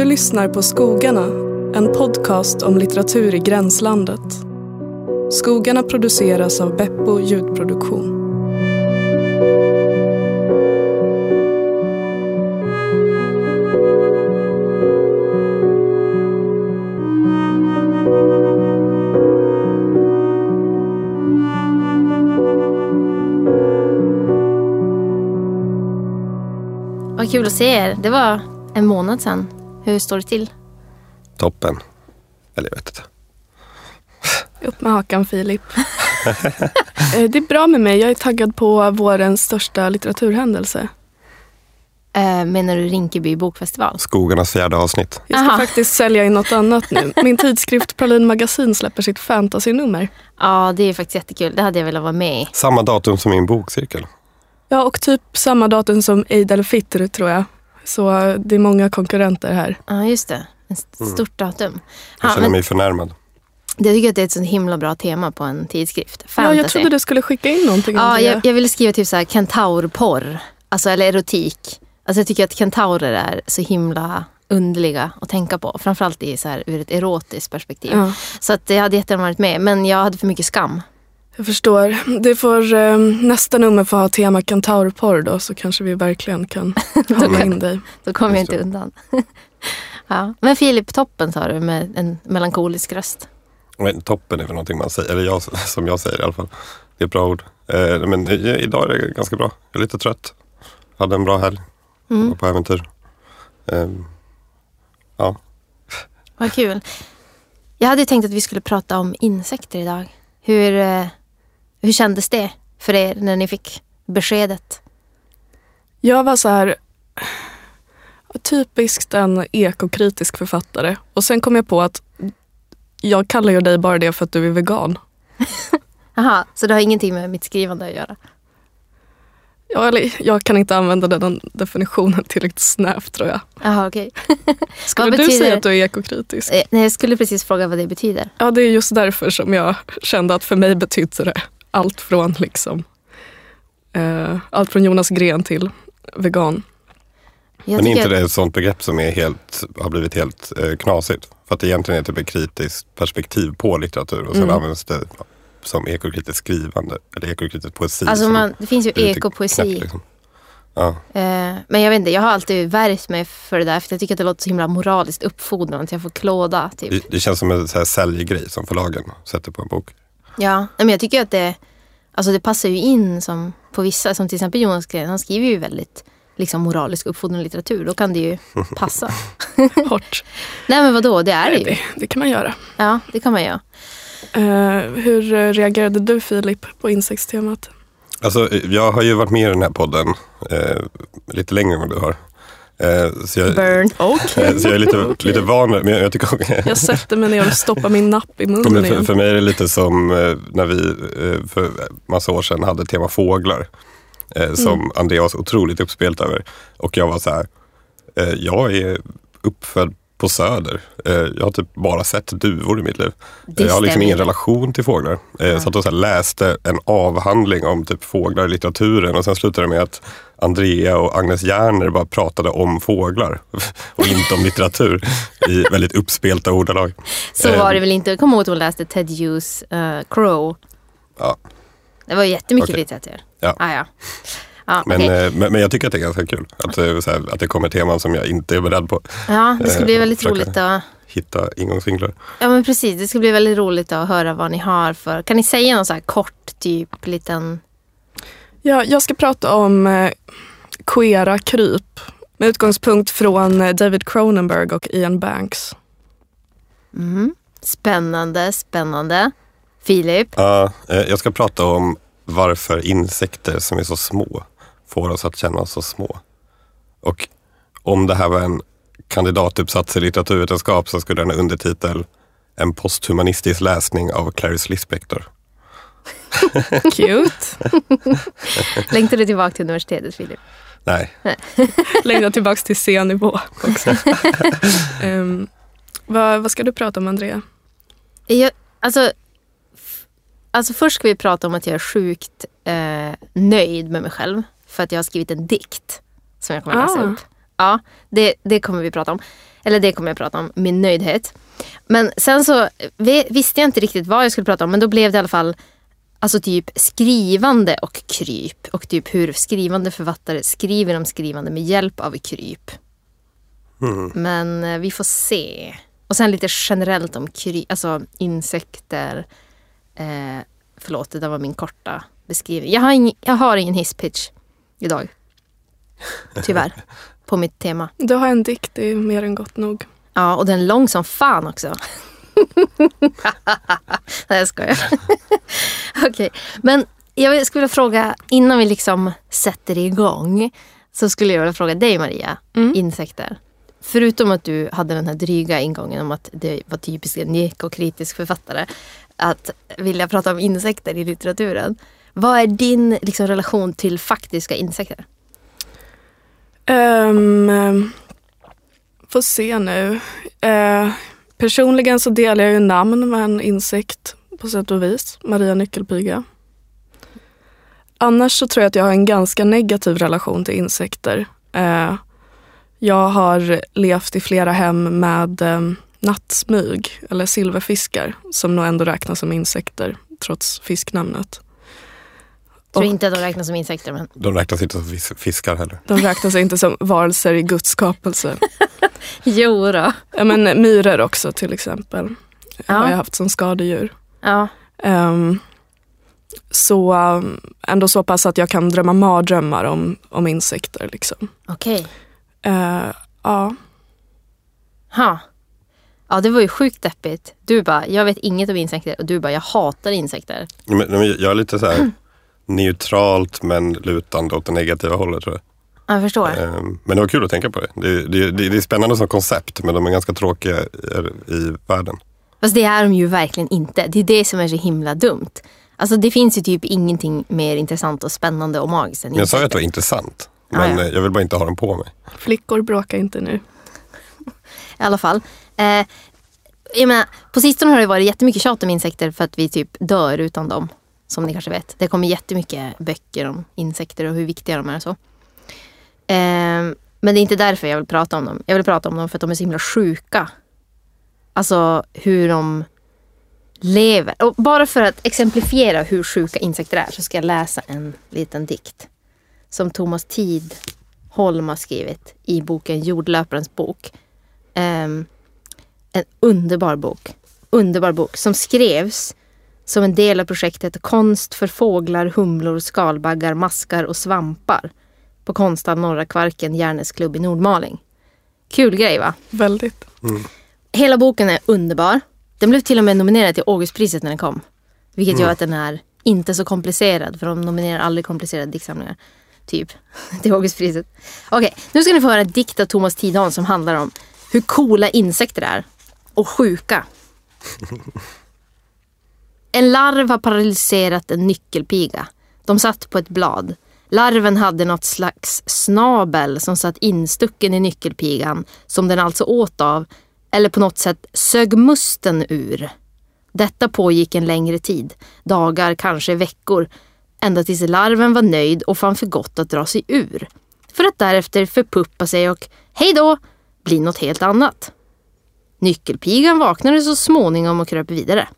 Du lyssnar på Skogarna, en podcast om litteratur i gränslandet. Skogarna produceras av Beppo ljudproduktion. Vad kul att se er. Det var en månad sedan. Hur står det till? Toppen. Eller jag vet inte. Upp med hakan Filip. Eh, det är bra med mig. Jag är taggad på vårens största litteraturhändelse. Eh, menar du Rinkeby bokfestival? Skogarnas fjärde avsnitt. Jag ska Aha. faktiskt sälja in något annat nu. Min tidskrift Pralin Magasin släpper sitt fantasynummer. Ja, det är faktiskt jättekul. Det hade jag velat vara med i. Samma datum som min bokcirkel. Ja, och typ samma datum som Eid al-Fitr tror jag. Så det är många konkurrenter här. Ja, just det. Ett Mm. stort datum. Jag Ja, känner men mig förnärmad. jag tycker att det är ett så himla bra tema på en tidskrift. Ja, Fantasy. jag trodde du skulle skicka in någonting Ja, jag, jag ville skriva typ så här kentaurporr. Alltså, eller erotik. Alltså, jag tycker att kentaurer är så himla underliga att tänka på. Framförallt i så här, ur ett erotiskt perspektiv. Ja, Så att jag hade jättegärna varit med. Men jag hade för mycket skam. Jag förstår. Det får, eh, nästa nummer får ha tema kentaurporr då så kanske vi verkligen kan hålla in dig. Då kommer jag inte undan. ja. Men Filip Toppen sa du med en melankolisk röst. Men toppen är väl någonting man säger, eller jag, som jag säger i alla fall. Det är ett bra ord. Eh, men idag är det ganska bra. Jag är lite trött. Hade en bra helg. Mm. Var på äventyr. Eh, ja, Vad kul. Jag hade tänkt att vi skulle prata om insekter idag. Hur, eh, hur kändes det för er när ni fick beskedet? Jag var så här typiskt en ekokritisk författare. Och sen kom jag på att jag kallar ju dig bara det för att du är vegan. Jaha, så det har ingenting med mitt skrivande att göra? Ja, eller, jag kan inte använda den definitionen tillräckligt snävt tror jag. Jaha, okej. Skulle Vad du betyder- säga att du är ekokritisk? Eh, Nej, jag skulle precis fråga vad det betyder. Ja, det är just därför som jag kände att för mig betydde det allt från liksom eh, allt från Jonas Gren till vegan. Jag men är inte det ett sånt begrepp som är helt, har blivit helt eh, knasigt? För att det egentligen är typ ett kritiskt perspektiv på litteratur och sen Mm. används det som ekokritiskt skrivande eller ekokritisk poesi. Alltså man, det finns ju ekopoesi. liksom. Ja. Eh, men jag vet inte, jag har alltid värjt mig för det där för jag tycker att det låter så himla moraliskt uppfordrande att jag får klåda. Typ. Det, det känns som en så här säljgrej som förlagen sätter på en bok. Ja, men jag tycker att det, alltså det passar ju in som på vissa, som till exempel Jonas Gren, han skriver ju väldigt liksom, moralisk uppfordrande litteratur. Då kan det ju passa. Hårt. nej men vadå, det är det ju. Det, det kan man göra. Ja, det kan man göra. Eh, hur eh, reagerade du Filip på insektstemat? Alltså, jag har ju varit med i den här podden eh, lite längre än vad du har. Eh, så, jag, Burn. Okej. eh, så jag är lite, lite van, men jag, jag tycker Jag sätter mig ner och stoppar min napp i munnen men för, igen. för mig är det lite som eh, när vi för massa år sedan hade tema fåglar. Eh, som Mm. Andreas var så otroligt uppspelt över. Och jag var så här, jag är uppfödd på Söder. Jag har typ bara sett duvor i mitt liv. Det jag har liksom ingen relation till fåglar. Ja. Så att jag så läste en avhandling om typ fåglar i litteraturen och sen slutade det med att Andrea och Agnes Järner bara pratade om fåglar och inte om litteratur i väldigt uppspelta ordalag. Så Eh, var det väl inte. Jag kommer ihåg att hon läste Ted Hughes uh, Crow. Ja. Det var jättemycket Okej. litteratur. Ja. Ah, ja. Ja, Men, okej. eh, men, men jag tycker att det är ganska kul. Att, så här, att det kommer teman som jag inte är beredd på. ja, det ska bli eh, väldigt roligt att Hitta ingångsvinklar. Ja men precis, det ska bli väldigt roligt att höra vad ni har för... Kan ni säga någon så här kort typ liten... Ja, jag ska prata om eh, queera kryp med utgångspunkt från eh, David Cronenberg och Ian Banks. Mm. Spännande, spännande. Filip? Ja, eh, jag ska prata om varför insekter som är så små får oss att känna oss så små. Och om det här var en kandidatuppsats i litteraturvetenskap så skulle den ha undertitel En posthumanistisk läsning av Clarice Lispector. Cute. Längtar du tillbaka till universitetet Filip? Nej, Längre tillbaks till C-nivå också. Ehm, vad, vad ska du prata om Andrea? Jag, alltså, alltså först ska vi prata om att jag är sjukt eh, nöjd med mig själv. För att jag har skrivit en dikt som jag kommer att läsa Ah. upp. Ja, det, det kommer vi prata om. Eller det kommer jag prata om, min nöjdhet. Men sen så vi- visste jag inte riktigt vad jag skulle prata om men då blev det i alla fall Alltså typ skrivande och kryp och typ hur skrivande författare skriver om skrivande med hjälp av kryp. Men eh, vi får se. Och sen lite generellt om kry, alltså insekter. Eh, förlåt, det där var min korta beskrivning. Jag har, ing, jag har ingen hisspitch idag. Tyvärr. på mitt tema. Du har en dikt, det är mer än gott nog. Ja, och den är lång som fan också. Nej, jag skojar. Okej, men jag skulle vilja fråga, innan vi liksom sätter igång, så skulle jag vilja fråga dig Maria, insekter. Förutom att du hade den här dryga ingången om att det var typiskt en ekokritisk författare, att vilja prata om insekter i litteraturen. Vad är din liksom, relation till faktiska insekter? Um, får se nu. Eh, personligen så delar jag ju namn med en insekt på sätt och vis. Maria Nyckelpiga. Annars så tror jag att jag har en ganska negativ relation till insekter. Eh, jag har levt i flera hem med eh, nattsmyg eller silverfiskar som nog ändå räknas som insekter trots fisknamnet. Tror inte att de räknas som insekter men De räknas inte som fis- fiskar heller. De räknas inte som varelser i Guds skapelse. jo då. Ja, men myror också till exempel. Ja. Har jag haft som skadedjur. Ja, Ehm, så um, ändå så pass att jag kan drömma mardrömmar om, om insekter. Liksom. okej. Eh, ja. Ha. Ja, det var ju sjukt deppigt. Du bara, jag vet inget om insekter och du bara, jag hatar insekter. Men, men jag är lite så här neutralt men lutande åt det negativa hållet tror jag. Ja, Jag förstår. Ehm, Men det var kul att tänka på det. Det, det, det, det är spännande som koncept men de är ganska tråkiga i, världen. Fast det är de ju verkligen inte. Det är det som är så himla dumt. Alltså det finns ju typ ingenting mer intressant och spännande och magiskt än Men jag sa ju att det var intressant. Ah, Men ja. eh, jag vill bara inte ha dem på mig. Flickor bråkar inte nu. I alla fall. Eh, jag menar, på sistone har det varit jättemycket tjat om insekter för att vi typ dör utan dem. Som ni kanske vet. Det kommer jättemycket böcker om insekter och hur viktiga de är och så. Eh, men det är inte därför jag vill prata om dem. Jag vill prata om dem för att de är så himla sjuka. Alltså hur de lever. Och bara för att exemplifiera hur sjuka insekter är så ska jag läsa en liten dikt. Som Thomas Tidholm har skrivit i boken Jordlöparens bok. Ehm, en underbar bok. Underbar bok som skrevs som en del av projektet Konst för fåglar, humlor, skalbaggar, maskar och svampar på Konsthall Norra Kvarken, Järnes klubb i Nordmaling. Kul grej va? Väldigt. Hela boken är underbar. Den blev till och med nominerad till Augustpriset när den kom. Vilket gör att den är inte så komplicerad för de nominerar aldrig komplicerade diktsamlingar. Typ till Augustpriset. Okej, nu ska ni få höra en dikt av Thomas Tidholm som handlar om hur coola insekter är. Och sjuka. En larv har paralyserat en nyckelpiga. De satt på ett blad. Larven hade något slags snabel som satt instucken i nyckelpigan som den alltså åt av eller på något sätt sög musten ur. Detta pågick en längre tid, dagar, kanske veckor, ända tills larven var nöjd och fann för gott att dra sig ur. För att därefter förpuppa sig och, hej då, bli något helt annat. Nyckelpigan vaknade så småningom och kröp vidare.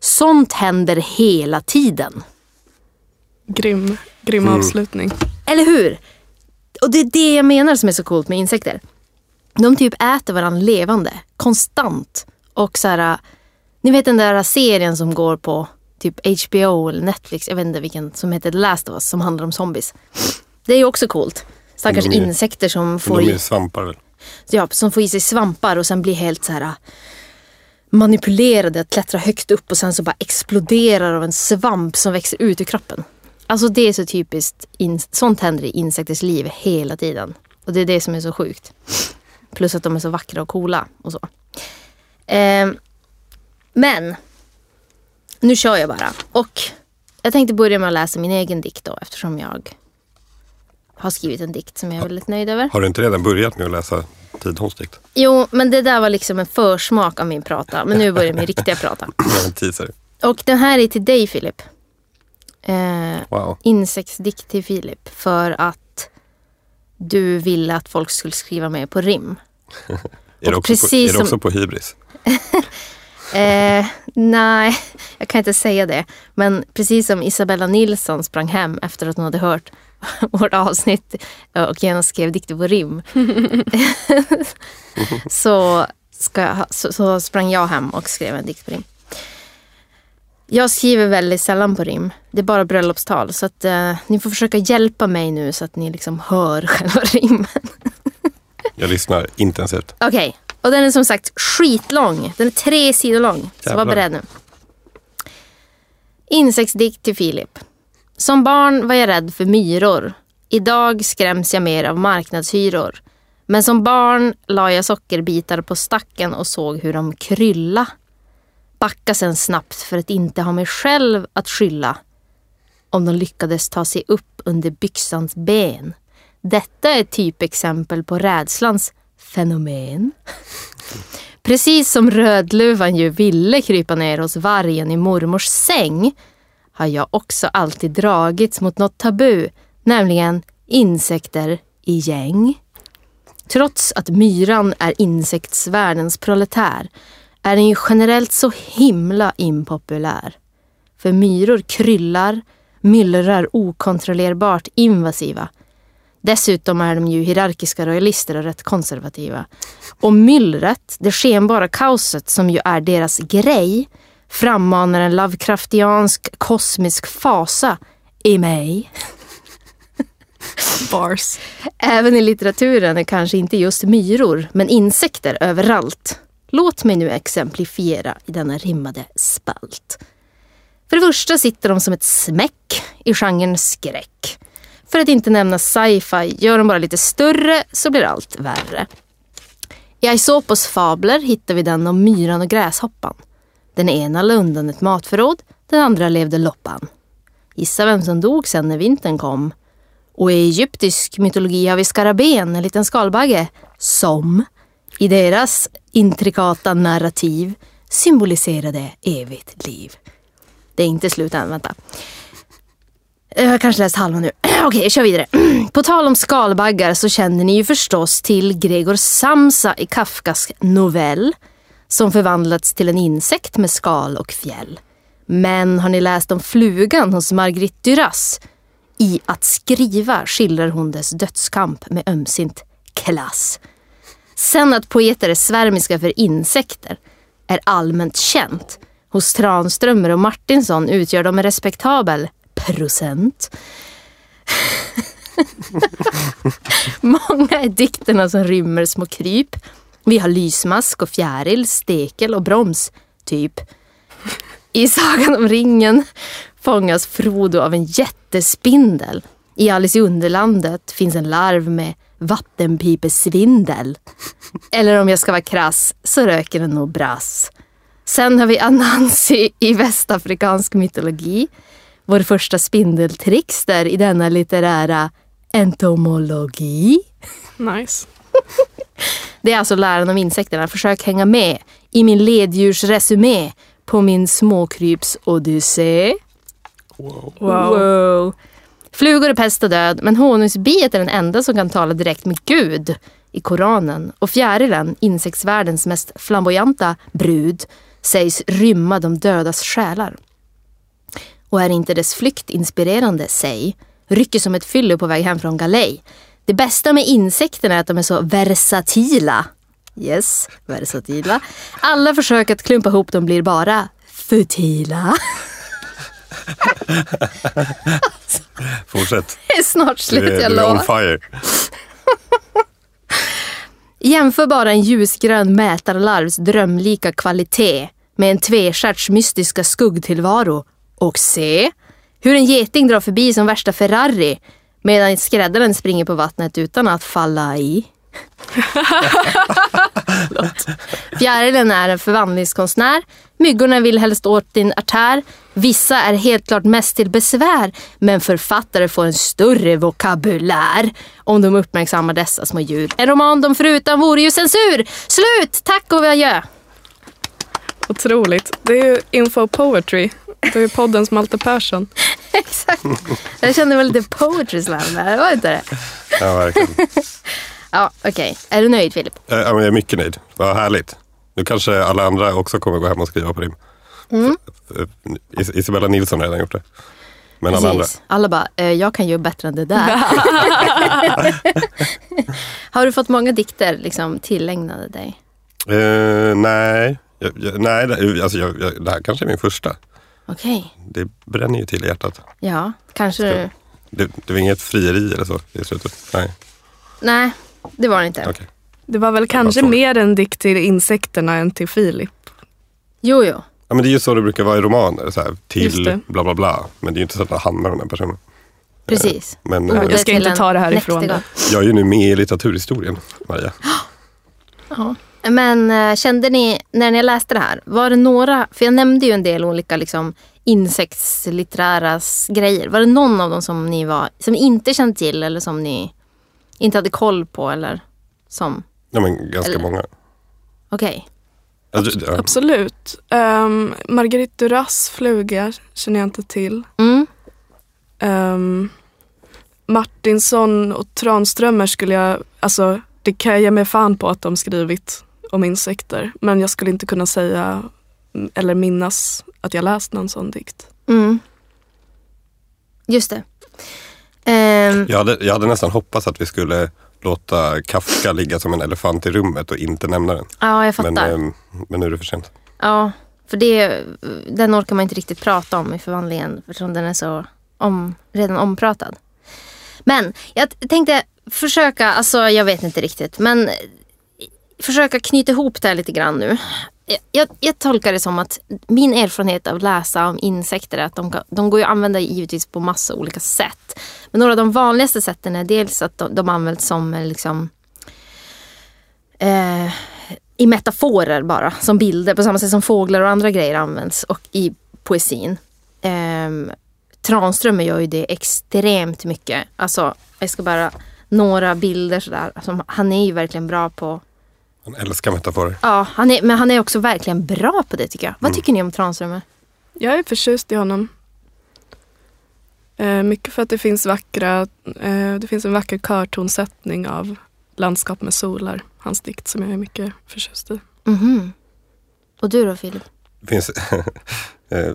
Sånt händer hela tiden. Grym, grym avslutning. Eller hur? Och det är det jag menar som är så coolt med insekter. De typ äter varandra levande, konstant. Och så här, ni vet den där serien som går på typ HBO eller Netflix, jag vet inte vilken, som heter The Last of Us, som handlar om zombies. Det är ju också coolt. Stackars De är- insekter som får, De är svampar väl? Ja, som får i sig svampar och sen blir helt så här ah, manipulerade, att klättra högt upp och sen så bara exploderar av en svamp som växer ut ur kroppen. Alltså det är så typiskt, sånt händer i insekters liv hela tiden. Och det är det som är så sjukt. Plus att de är så vackra och coola och så. Eh, men, nu kör jag bara. Och jag tänkte börja med att läsa min egen dikt då eftersom jag har skrivit en dikt som jag är väldigt nöjd över. Har du inte redan börjat med att läsa Tidholms dikt? Jo, men det där var liksom en försmak av min prata. Men nu börjar min riktiga prata. En teaser. Och den här är till dig Filip. Eh, Wow. insektsdikt till Filip. För att du ville att folk skulle skriva mer på rim. Är det också, på, precis är det också som- på hybris? Eh, nej, jag kan inte säga det. Men precis som Isabella Nilsson sprang hem efter att hon hade hört vårt avsnitt och gärna skrev dikter på rim. så, ska jag, så, så sprang jag hem och skrev en dikt på rim. Jag skriver väldigt sällan på rim. Det är bara bröllopstal. Så att, eh, ni får försöka hjälpa mig nu så att ni liksom hör själva rimmen. Jag lyssnar intensivt. Okej, och den är som sagt skitlång. Den är tre sidor lång. Så var Jävlar. beredd nu. Insektsdikt till Filip. Som barn var jag rädd för myror. Idag skräms jag mer av marknadshyror. Men som barn la jag sockerbitar på stacken och såg hur de krylla. Backa sen snabbt för att inte ha mig själv att skylla. Om de lyckades ta sig upp under byxans ben. Detta är ett typexempel på rädslans fenomen. Precis som Rödluvan ju ville krypa ner hos vargen i mormors säng har jag också alltid dragits mot något tabu, nämligen insekter i gäng. Trots att myran är insektsvärldens proletär är den ju generellt så himla impopulär. För myror kryllar, myllrar okontrollerbart invasiva. Dessutom är de ju hierarkiska rojalister och rätt konservativa. Och myllret, det skenbara kaoset som ju är deras grej, frammanar en Lovecraftiansk kosmisk fasa i mig. Bars. Även i litteraturen är kanske inte just myror, men insekter överallt. Låt mig nu exemplifiera i denna rimmade spalt. För det första sitter de som ett smäck i genren skräck. För att inte nämna sci-fi, gör de bara lite större så blir allt värre. I Aesopos fabler hittar vi den om myran och gräshoppan. Den ena la undan ett matförråd, den andra levde loppan. Gissa vem som dog sen när vintern kom? Och i egyptisk mytologi har vi skaraben, en liten skalbagge, som i deras intrikata narrativ symboliserade evigt liv. Det är inte slut än, vänta. Jag har kanske läst halva nu. Okej, jag kör vidare. På tal om skalbaggar så känner ni ju förstås till Gregor Samsa i Kafkas novell som förvandlats till en insekt med skal och fjäll. Men har ni läst om flugan hos Marguerite Duras? I Att skriva skildrar hon dess dödskamp med ömsint klass. Sen att poeter är svärmiska för insekter är allmänt känt. Hos Tranströmer och Martinsson utgör de en respektabel procent. Många är dikterna som rymmer små kryp. Vi har lysmask och fjäril, stekel och broms, typ. I Sagan om ringen fångas Frodo av en jättespindel. I Alice i Underlandet finns en larv med vattenpipesvindel. Eller om jag ska vara krass så röker den nog brass. Sen har vi Anansi i västafrikansk mytologi. Vår första spindeltrickster i denna litterära entomologi. Nice. Det är alltså läran om insekterna. Försök hänga med i min leddjursresumé på min småkryps-odyssé. Wow. Wow. Flugor är pest och död, men honungsbiet är den enda som kan tala direkt med Gud i Koranen. Och fjärilen, insektsvärldens mest flamboyanta brud, sägs rymma de dödas själar. Och är inte dess flykt inspirerande, säg, rycker som ett fyllo på väg hem från galej. Det bästa med insekterna är att de är så versatila. Yes, versatila. Alla försök att klumpa ihop dem blir bara futila. Fortsätt. Det är snart Du slut, är, jag du är on lovar. fire. Jämför bara en ljusgrön mätarlarvs drömlika kvalitet med en tvestjärts mystiska skuggtillvaro och se hur en geting drar förbi som värsta Ferrari medan skräddaren springer på vattnet utan att falla i. Fjärilen är en förvandlingskonstnär. Myggorna vill helst åt din artär. Vissa är helt klart mest till besvär. Men författare får en större vokabulär om de uppmärksammar dessa små djur. En roman de förutan vore ju censur. Slut! Tack och adjö! Otroligt. Det är ju Info Poetry. Det är poddens Malte Persson. Exakt. Jag kände väl lite poetry slam där, var inte det? Ja, verkligen. Ja, okej. Är du nöjd Filip? Eh, ja, men jag är mycket nöjd. Vad härligt. Nu kanske alla andra också kommer gå hem och skriva på rim. Mm. F- f- Is- Isabella Nilsson har redan gjort det. Men alla andra. Precis. Alla bara, eh, jag kan ju bättre än det där. Har du fått många dikter liksom, tillägnade dig? Eh, nej, jag, jag, nej det, alltså jag, jag, det här kanske är min första. Okej. Det bränner ju till i hjärtat. Ja, kanske Ska- du... Det, det var inget frieri eller så i slutet? Nej, Nej, det var det inte. okej. Det var väl kanske frågar. mer en dikt till insekterna än till Filip. Jo, jo. Ja, men det är ju så det brukar vara i romaner. Så här, till bla bla bla. Men det är ju inte så att det handlar om den personen. Precis. Men Ja, eh, jag ska till inte ta det här ifrån dig. jag är ju nu med i litteraturhistorien, Maria. Ja. Men eh, kände ni, när ni läste det här, var det några, för jag nämnde ju en del olika liksom, insektslitterära grejer. Var det någon av dem som ni var, som ni inte kände till eller som ni inte hade koll på eller som, Ja, men ganska Eller- många. okej. Alltså, ja. Absolut. Um, Marguerite Duras fluga känner jag inte till. Mm. Um, Martinsson och Tranströmer skulle jag, alltså det kan jag ge mig fan på att de skrivit om insekter. Men jag skulle inte kunna säga eller minnas att jag läst någon sån dikt. Mm. Just det. Ehm, Jag, hade, jag hade nästan hoppats att vi skulle låta Kafka ligga som en elefant i rummet och inte nämna den. ja, jag fattar. Men, eh, men nu är det för sent. Ja, för det, den orkar man inte riktigt prata om i förvandlingen eftersom den är så om, redan ompratad. Men jag tänkte försöka, alltså jag vet inte riktigt, men försöka knyta ihop det här lite grann nu. Jag, jag, jag tolkar det som att min erfarenhet av att läsa om insekter är att de, de går ju att använda givetvis på massa olika sätt. Men några av de vanligaste sätten är dels att de, de används som eh, liksom eh, i metaforer bara, som bilder på samma sätt som fåglar och andra grejer används och i poesin. Eh, Tranströmer gör ju det extremt mycket. Alltså, jag ska bara några bilder sådär. Alltså, han är ju verkligen bra på han älskar metaforer. Ja, han är, men han är också verkligen bra på det tycker jag. Vad tycker ni om Tranströmer? Jag är förtjust i honom. Eh, mycket för att det finns vackra, eh, det finns en vacker körtonsättning av landskap med solar. Hans dikt som jag är mycket förtjust i. Mhm. Och du då Filip? Det finns, eh,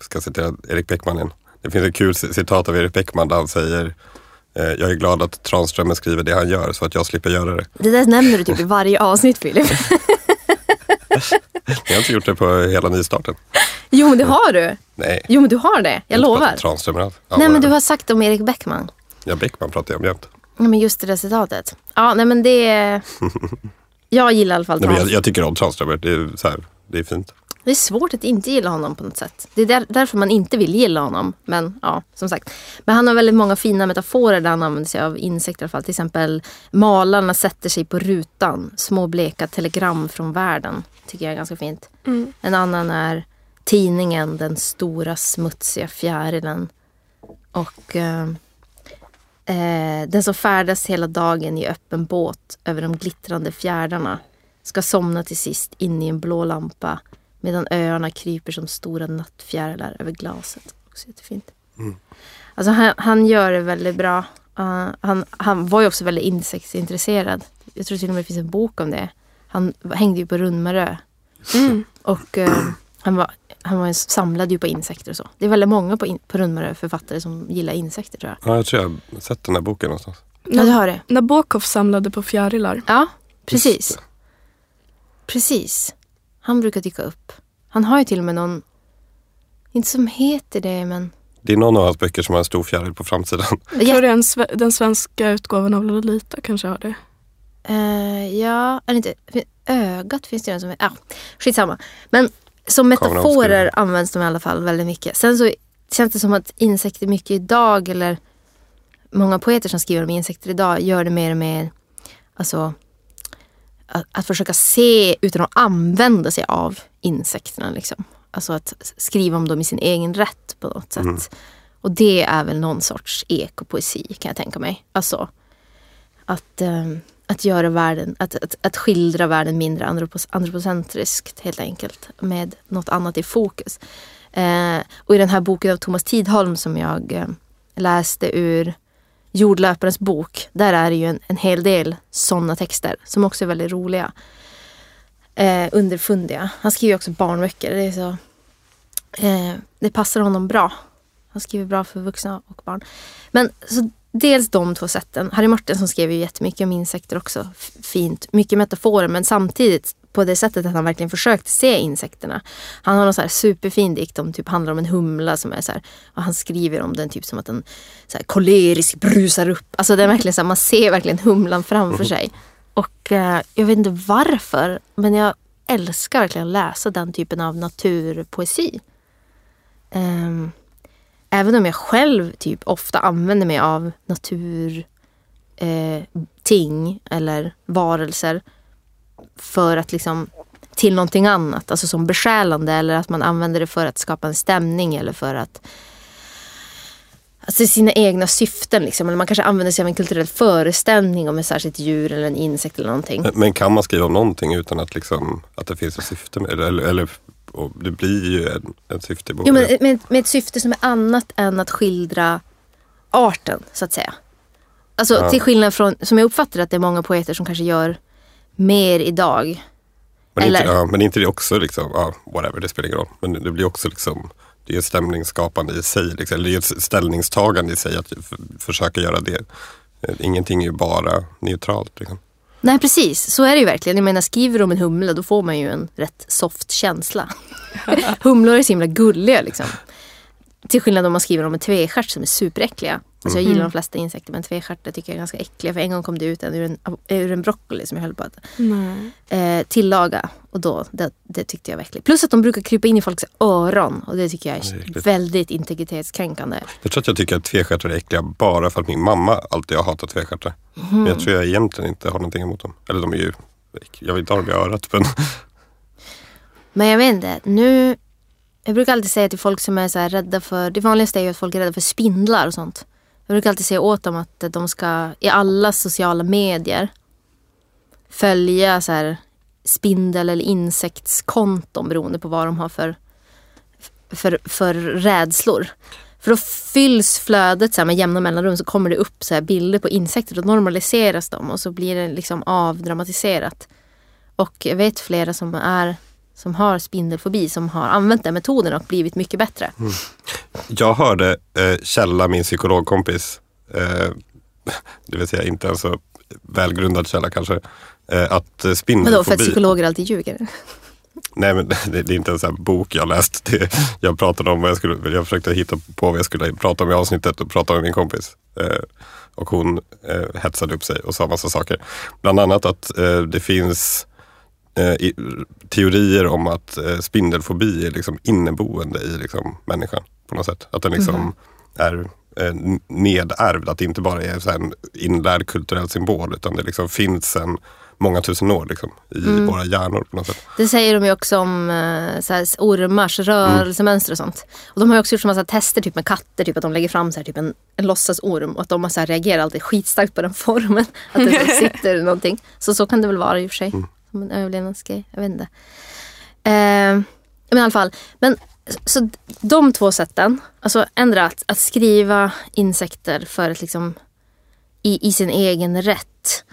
ska citera Erik Bäckman igen. Det finns ett kul citat av Erik Bäckman där han säger Jag är glad att Tranströmer skriver det han gör så att jag slipper göra det. Det där nämner du typ i varje avsnitt Filip. Jag har inte gjort det på hela nystarten. jo men det har du. Nej. Jo men du har det. Jag inte lovar. Tranströmer alls. Ja, Nej men du har sagt om Erik Bäckman. Ja, Bäckman pratar jag om jämt. Ja men just det där citatet. Ja nej men det... Jag gillar i alla fall Nej, men jag, Tranströmer. jag tycker om Tranströmer. Det är, så här, det är fint. Det är svårt att inte gilla honom på något sätt. Det är där, därför man inte vill gilla honom. Men ja, som sagt. Men han har väldigt många fina metaforer där han använder sig av insekter i alla fall. Till exempel malarna sätter sig på rutan. Små bleka telegram från världen. Tycker jag är ganska fint. En annan är tidningen, den stora smutsiga fjärilen. Och eh, eh, den som färdas hela dagen i öppen båt över de glittrande fjärdarna ska somna till sist in i en blå lampa medan öarna kryper som stora nattfjärilar över glaset. Också jättefint. Alltså han, han gör det väldigt bra. Uh, han, han var ju också väldigt insektsintresserad. Jag tror till och med det finns en bok om det. Han hängde ju på Rundmarö. Och eh, han, var, han var, samlade ju på insekter och så. Det är väldigt många på, in, på Rundmarö författare som gillar insekter tror jag. Ja, jag tror jag har sett den här boken någonstans. Ja, du har det. Nabokov samlade på fjärilar. Ja, precis. Precis. Han brukar dyka upp. Han har ju till och med någon, inte som heter det men... Det är någon av hans böcker som har en stor fjäril på framsidan. Jag tror det är en, sve- den svenska utgåvan av Lolita kanske har det. Eh, ja, det inte, ögat finns det ju en som heter. Ja, skitsamma. Men som metaforer används de i alla fall väldigt mycket. Sen så känns det som att insekter mycket idag eller många poeter som skriver om insekter idag gör det mer och mer alltså att, att försöka se utan att använda sig av insekterna. Liksom. Alltså att skriva om dem i sin egen rätt på något sätt. Och det är väl någon sorts ekopoesi kan jag tänka mig. Alltså att, ehm, att göra världen, att, att, att skildra världen mindre antropos, antropocentriskt helt enkelt. Med något annat i fokus. Eh, och i den här boken av Thomas Tidholm som jag eh, läste ur Jordlöparens bok, där är det ju en, en hel del sådana texter som också är väldigt roliga. Eh, underfundiga. Han skriver också barnböcker. Det, är så, eh, det passar honom bra. Han skriver bra för vuxna och barn. Men så dels de två sätten. Harry Martinsson skrev ju jättemycket om insekter också. F- Fint. Mycket metaforer men samtidigt på det sättet att han verkligen försökte se insekterna. Han har någon så här superfin dikt om typ handlar om en humla som är så här, och han skriver om den typ som att den så här, kolerisk brusar upp. Alltså det är verkligen så här, man ser verkligen humlan framför sig. Och eh, jag vet inte varför men jag älskar verkligen att läsa den typen av naturpoesi. Ehm, även om jag själv typ ofta använder mig av natur eh, ting eller varelser för att liksom till någonting annat, alltså som besjälande eller att man använder det för att skapa en stämning eller för att Alltså sina egna syften liksom. Eller man kanske använder sig av en kulturell föreställning om ett särskilt djur eller en insekt eller någonting. Men- kan man skriva om någonting utan att, liksom, att det finns ett syfte med? Eller, eller, och det blir ju en, ett syfte i Jo, men med, med ett syfte som är annat än att skildra arten, så att säga. Alltså Ja. till skillnad från, som jag uppfattar att det är många poeter som kanske gör mer idag. Men, inte, Eller- ja, men inte det också liksom, ja, whatever, det spelar ingen roll. Men det blir också liksom, det är ett stämningsskapande i sig. Liksom. Eller det är ett ställningstagande i sig att försöka göra det. Eh, Ingenting är ju bara neutralt. Liksom. Nej precis, så är det ju verkligen. Jag menar skriver du om en humla då får man ju en rätt soft känsla. Humlor är så himla gulliga liksom. Till skillnad om man skriver om en tvestjärt som är superäckliga. Alltså jag gillar de flesta insekter men tvestjärtar tycker jag är ganska äckliga. För en gång kom det ut en ur en, ur en broccoli som jag höll på att eh, tillaga. Och då, det, det tyckte jag var äckligt. Plus att de brukar krypa in i folks öron. Och det tycker jag är är väldigt integritetskränkande. Jag tror att jag tycker att tvestjärtar är äckliga bara för att min mamma alltid har hatat tvestjärtar. Men jag tror jag egentligen inte har någonting emot dem. Eller de är ju, jag vill inte ha dem i örat. Men Men jag vet inte, nu... Jag brukar alltid säga till folk som är så här rädda för... Det vanligaste är ju att folk är rädda för spindlar och sånt. Jag brukar alltid säga åt dem att de ska i alla sociala medier följa så här spindel eller insektskonton beroende på vad de har för, för, för rädslor. För då fylls flödet så här med jämna mellanrum så kommer det upp så här bilder på insekter. Då normaliseras de och så blir det liksom avdramatiserat. Och jag vet flera som är som har spindelfobi som har använt den metoden och blivit mycket bättre. jag hörde eh, Källa, min psykologkompis, eh, det vill säga inte en så välgrundad källa kanske, eh, att spindelfobi... Vadå för att psykologer alltid ljuger? Nej men det, det är inte en sån bok jag läst. Det, jag pratade om vad jag skulle, jag försökte hitta på vad jag skulle prata om i avsnittet och prata med min kompis. Eh, och hon eh, hetsade upp sig och sa massa saker. Bland annat att eh, det finns i, teorier om att eh, spindelfobi är liksom inneboende i liksom, människan på något sätt. Att den liksom är eh, nedärvd, att det inte bara är så här en inlärd kulturell symbol utan det liksom finns en många tusen år liksom, i våra hjärnor på något sätt. Det säger de ju också om eh, så här, ormars rörelsemönster och sånt. Och de har ju också gjort så massa tester typ med katter, typ att de lägger fram så här, typ en, en låtsasorm och att de har så här, reagerar alltid skitstarkt på den formen. Att det så sitter någonting. Så så kan det väl vara i och för sig. En överlevnadsgrej. Jag vet inte. Eh, men i alla fall. Men, så de två sätten. Alltså ändra att, att skriva insekter för att liksom i, i sin egen rätt.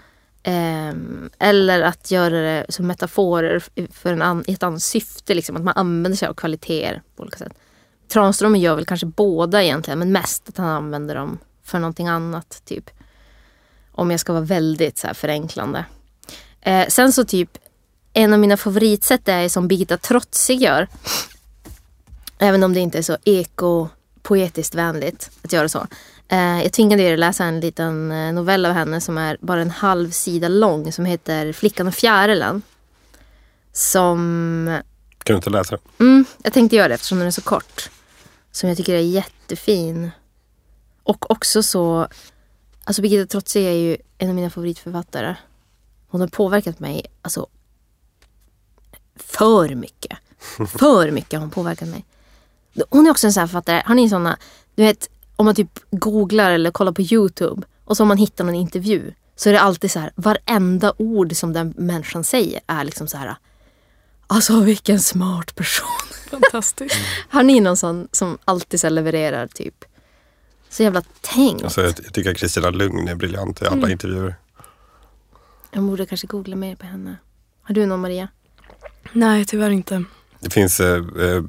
Eh, eller att göra det som metaforer för en an, i ett annat syfte. Liksom, att man använder sig av kvaliteter på olika sätt. Tranströmer gör väl kanske båda egentligen men mest att han använder dem för någonting annat. typ. Om jag ska vara väldigt så här förenklande. Eh, sen så typ en av mina favoritsätt är som Birgitta Trotzig gör. Även om det inte är så eko-poetiskt vänligt att göra så. Eh, jag tvingade er att läsa en liten eh, novell av henne som är bara en halv sida lång som heter Flickan och fjärilen. Som Kan du inte läsa den? Mm, jag tänkte göra det eftersom den är så kort. Som jag tycker är jättefin. Och också så... Alltså Birgitta Trotzig är ju en av mina favoritförfattare. Hon har påverkat mig alltså för mycket. För mycket har hon påverkat mig. Hon är också en sån här författare. Har ni såna, du vet om man typ googlar eller kollar på Youtube och så om man hittar någon intervju så är det alltid så här varenda ord som den människan säger är liksom så här Alltså vilken smart person. Fantastiskt. Har ni någon sån som alltid så levererar typ Så jävla tänkt. Alltså, jag, jag tycker att Kristina Lugn är briljant i alla Mm. intervjuer. Jag borde kanske googla mer på henne. Har du någon Maria? Nej, tyvärr inte. Det finns eh, eh,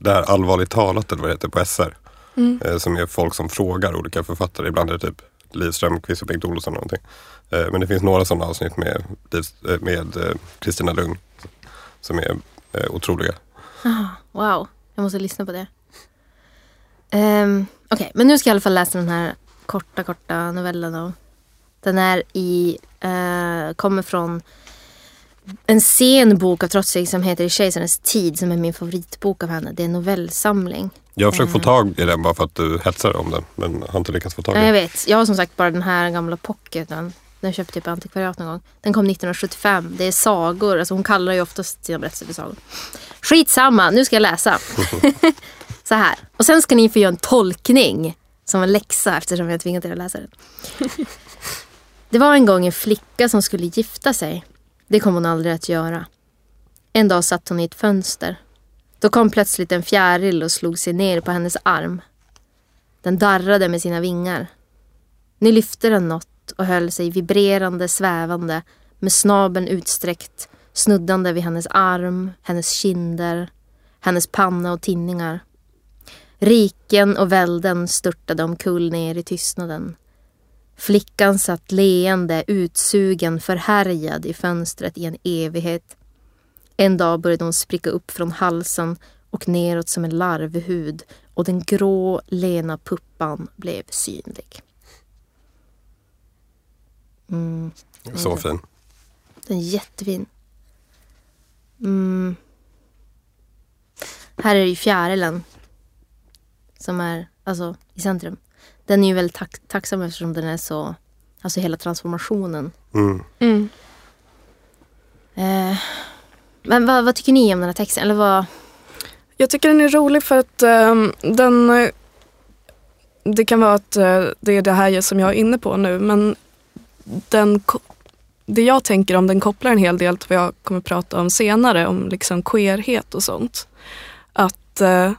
det här allvarligt talat eller vad det heter på SR. Mm. Eh, som är folk som frågar olika författare. Ibland är det typ Liv Strömquist och Bengt Olsson eller någonting. Eh, men det finns några sådana avsnitt med eh, med eh, Kristina Lugn. Som är eh, otroliga. Ah, wow, jag måste lyssna på det. Um, Okej, men nu ska jag i alla fall läsa den här korta, korta novellen. Då. Den är i, eh, kommer från en sen bok av Trotsig som heter I kejsarens tid som är min favoritbok av henne. Det är en novellsamling. Jag har försökt få Mm. tag i den bara för att du hetsar om den. Men har inte lyckats få tag i Ja, jag den. vet, jag har som sagt bara den här gamla pocketen. Den köpte jag på antikvariat någon gång. Den kom 1975. Det är sagor. Alltså hon kallar ju oftast sina berättelser för sagor. Skitsamma, nu ska jag läsa. Så här. Och sen ska ni få göra en tolkning som en läxa eftersom jag tvingat er att läsa den. Det var en gång en flicka som skulle gifta sig. Det kom hon aldrig att göra. En dag satt hon i ett fönster. Då kom plötsligt en fjäril och slog sig ner på hennes arm. Den darrade med sina vingar. Nu lyfte den något och höll sig vibrerande, svävande med snabeln utsträckt, snuddande vid hennes arm, hennes kinder, hennes panna och tinningar. Riken och välden störtade omkull ner i tystnaden. Flickan satt leende, utsugen, förhärjad i fönstret i en evighet. En dag började hon spricka upp från halsen och neråt som en larvhud och den grå, lena puppan blev synlig. Mm, Så fin. den är jättefin. Mm. Här är det ju fjärilen som är alltså, i centrum. Den är ju väldigt tack- tacksam eftersom den är så, alltså hela transformationen. Mm. Mm. Eh, men vad, vad tycker ni om den här texten? Eller vad? Jag tycker den är rolig för att ehm, den... eh, Det kan vara att eh, det är det här som jag är inne på nu men den, det jag tänker om den kopplar en hel del till vad jag kommer prata om senare om liksom queerhet och sånt. Att eh, eh,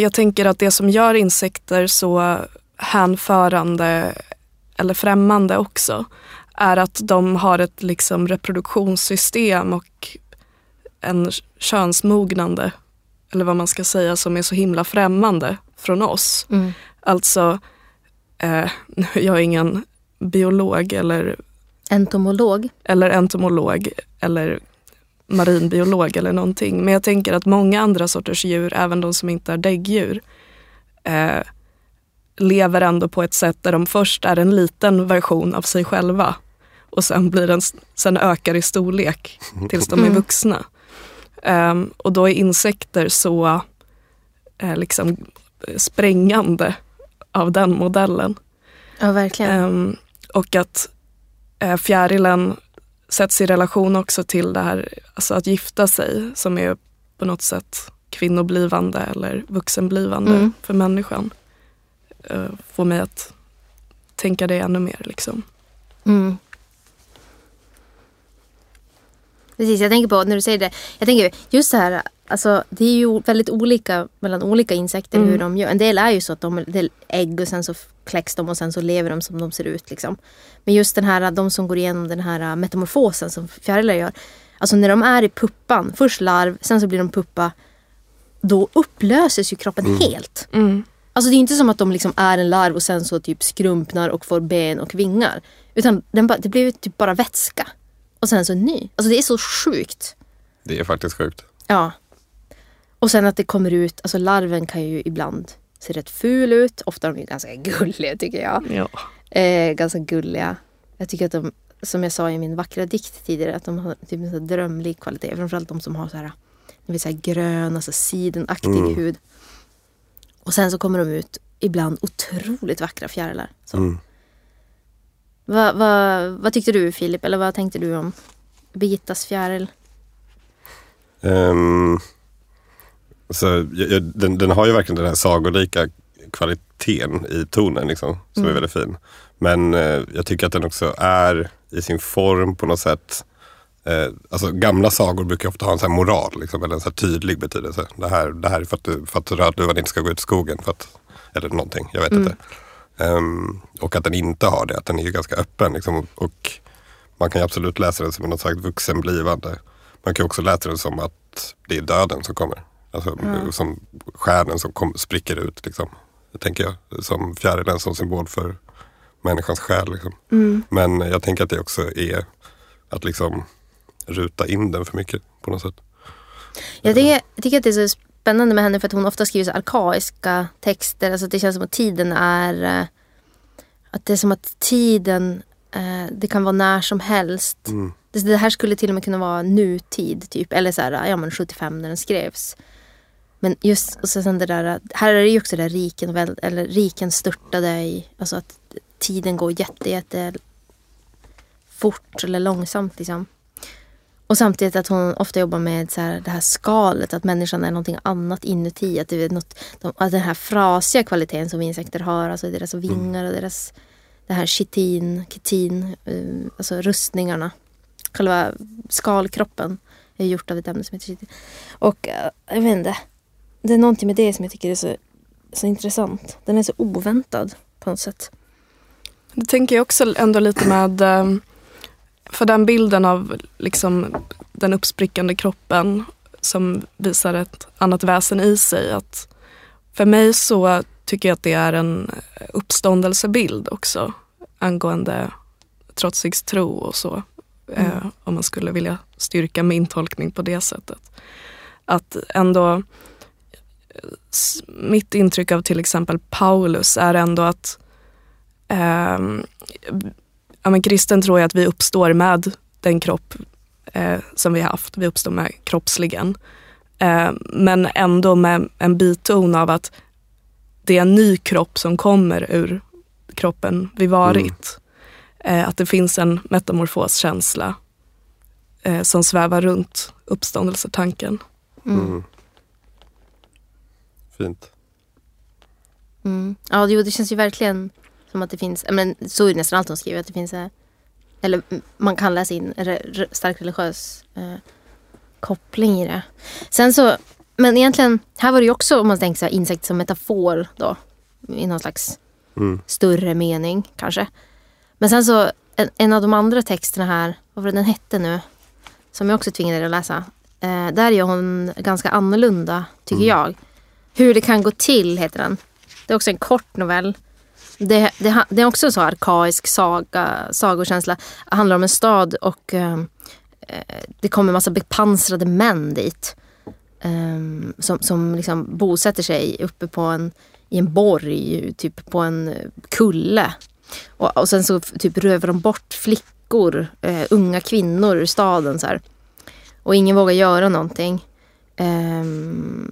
jag tänker att det som gör insekter så hänförande eller främmande också är att de har ett liksom reproduktionssystem och en könsmognande, eller vad man ska säga, som är så himla främmande från oss. Mm. Alltså, eh, nu är jag ingen biolog eller, Entomolog? eller entomolog eller marinbiolog eller någonting. Men jag tänker att många andra sorters djur, även de som inte är däggdjur, eh, lever ändå på ett sätt där de först är en liten version av sig själva och sen, blir den, sen ökar i storlek tills de är Mm. vuxna. Ehm, och då är insekter så eh, liksom sprängande av den modellen. Ja, verkligen. Ehm, och att uh, fjärilen sätts i relation också till det här alltså att gifta sig som är på något sätt kvinnoblivande eller vuxenblivande Mm. för människan. Uh, får mig att tänka det ännu mer. Liksom. Mm. Precis, jag tänker på när du säger det. Jag tänker just så här, alltså det är ju väldigt olika mellan olika insekter Mm. hur de gör. En del är ju så att de är ägg och sen så kläcks de och sen så lever de som de ser ut liksom. Men just den här, de som går igenom den här metamorfosen som fjärilar gör. Alltså när de är i puppan, först larv, sen så blir de puppa. Då upplöses ju kroppen helt. Mm. Alltså det är inte som att de liksom är en larv och sen så typ skrumpnar och får ben och vingar. Utan den det blir ju typ bara vätska. Och sen så ny. Alltså det är så sjukt. Det är faktiskt sjukt. Ja. Och sen att det kommer ut, alltså larven kan ju ibland se rätt ful ut. Ofta är de ju ganska gulliga tycker jag. Ja. Eh, ganska gulliga. Jag tycker att de, som jag sa i min vackra dikt tidigare, att de har typ en drömlig kvalitet. Framförallt de som har så här, ni vet, så här grön, alltså sidenaktig Mm. hud. Och sen så kommer de ut ibland otroligt vackra fjärilar. Mm. Vad, vad, vad tyckte du Filip, eller vad tänkte du om Birgittas fjäril? Ehm, så, den, den har ju verkligen den här sagolika kvaliteten i tonen liksom, som Mm. är väldigt fin. Men eh, jag tycker att den också är i sin form på något sätt Eh, alltså gamla sagor brukar ofta ha en sån moral, liksom, eller en så här tydlig betydelse. Det här, det här är för att, du, för att rödluvan inte ska gå ut i skogen. För att, eller någonting, jag vet inte. Um, och att den inte har det, att den är ganska öppen. Liksom, och man kan ju absolut läsa den som något slags vuxenblivande. Man kan också läsa den som att det är döden som kommer. Alltså, Som stjärnen som kom, spricker ut. Liksom, tänker jag. Som fjärilen som symbol för människans själ. Liksom. Men jag tänker att det också är att liksom ruta in den för mycket på något sätt. Jag tycker, jag tycker att det är så spännande med henne för att hon ofta skriver så arkaiska texter. Alltså att det känns som att tiden är... eh, Att det är som att tiden, eh, det kan vara när som helst. Det, det här skulle till och med kunna vara nutid typ. Eller så här, ja men 75 när den skrevs. Men just, och sen det där, här är det ju också det där riken, väl, eller riken störtade i, alltså att tiden går jätte, jätte fort eller långsamt liksom. Och samtidigt att hon ofta jobbar med så här, det här skalet, att människan är någonting annat inuti. Att, det är något, de, att den här frasiga kvaliteten som insekter har, alltså deras vingar och deras det här chitin, kitin, eh, alltså rustningarna. Själva skalkroppen är gjort av ett ämne som heter chitin. Och eh, jag vet inte, det är någonting med det som jag tycker är så, så intressant. Den är så oväntad på något sätt. Det tänker jag också ändå lite med, eh, för den bilden av liksom den uppsprickande kroppen som visar ett annat väsen i sig. Att för mig så tycker jag att det är en uppståndelsebild också angående trotsigs-tro och så. Eh, om man skulle vilja styrka min tolkning på det sättet. Att ändå mitt intryck av till exempel Paulus är ändå att ehm, ja, men kristen tror jag att vi uppstår med den kropp eh, som vi har haft. Vi uppstår med kroppsligen. Eh, men ändå med en biton av att det är en ny kropp som kommer ur kroppen vi varit. Eh, att det finns en metamorfoskänsla eh, som svävar runt uppståndelsetanken. Mm. Fint. Mm. Ja, jo, det känns ju verkligen som att det finns, men så är det nästan allt hon skriver, att det finns, eller mm, man kan läsa in en re, stark religiös eh, koppling i det. Sen så, men egentligen, här var det ju också om man tänker så här, insekt som metafor då, i någon slags Mm. större mening kanske. Men sen så, en, en av de andra texterna här, vad var det den hette nu? Som jag också tvingade er att läsa. Eh, där gör hon ganska annorlunda, tycker jag. Hur det kan gå till heter den. Det är också en kort novell. Det, det, det är också en så arkaisk saga, sagokänsla. Det handlar om en stad och ehm, eh, det kommer en massa bepansrade män dit. Eh, som som liksom bosätter sig uppe på en, i en borg, typ på en kulle. Och, och sen så typ rövar de bort flickor, eh, unga kvinnor ur staden. Så här. Och ingen vågar göra någonting. Ehm,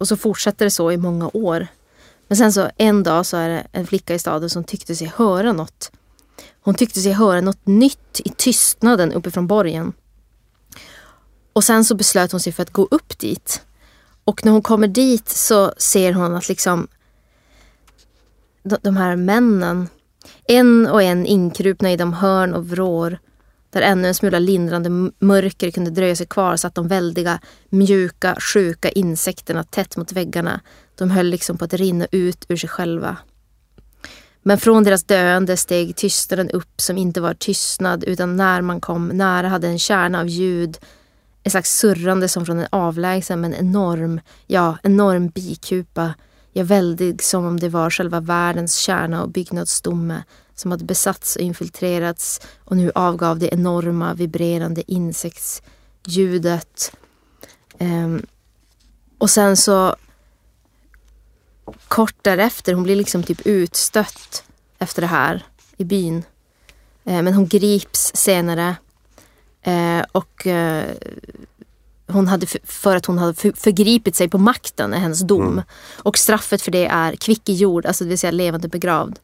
och så fortsätter det så i många år. Men sen så en dag så är det en flicka i staden som tyckte sig höra något. Hon tyckte sig höra något nytt i tystnaden uppifrån borgen. Och sen så beslöt hon sig för att gå upp dit. Och när hon kommer dit så ser hon att liksom de, här männen, en och en inkrupna i de hörn och vrår där ännu en smula lindrande mörker kunde dröja sig kvar satt de väldiga, mjuka, sjuka insekterna tätt mot väggarna. De höll liksom på att rinna ut ur sig själva. Men från deras döende steg tystnaden upp som inte var tystnad utan när man kom nära hade en kärna av ljud ett slags surrande som från en avlägsen men enorm, ja, enorm bikupa. Ja, väldig som om det var själva världens kärna och byggnadsstomme som hade besatts och infiltrerats och nu avgav det enorma vibrerande insektsljudet. Ehm, och sen så kort därefter, hon blir liksom typ utstött efter det här i byn. Eh, men hon grips senare Eh, och eh, hon hade för, för att hon hade för, förgripit sig på makten är hennes dom. Och straffet för det är kvick i jord, alltså det vill säga levande begravd.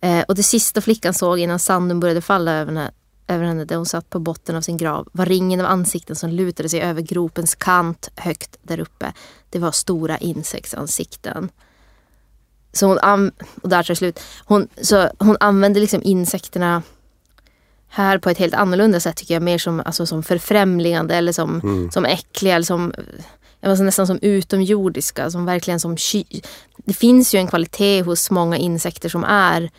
Eh, och det sista flickan såg innan sanden började falla över henne, över henne där hon satt på botten av sin grav var ringen av ansikten som lutade sig över gropens kant högt där uppe. Det var stora insektsansikten. Så hon, och där tar slut. Hon, så hon använde liksom insekterna här på ett helt annorlunda sätt tycker jag. Mer som, alltså, som förfrämligande eller som, Mm. som äckliga eller som var nästan som utomjordiska. Som verkligen som ky- Det finns ju en kvalitet hos många insekter som är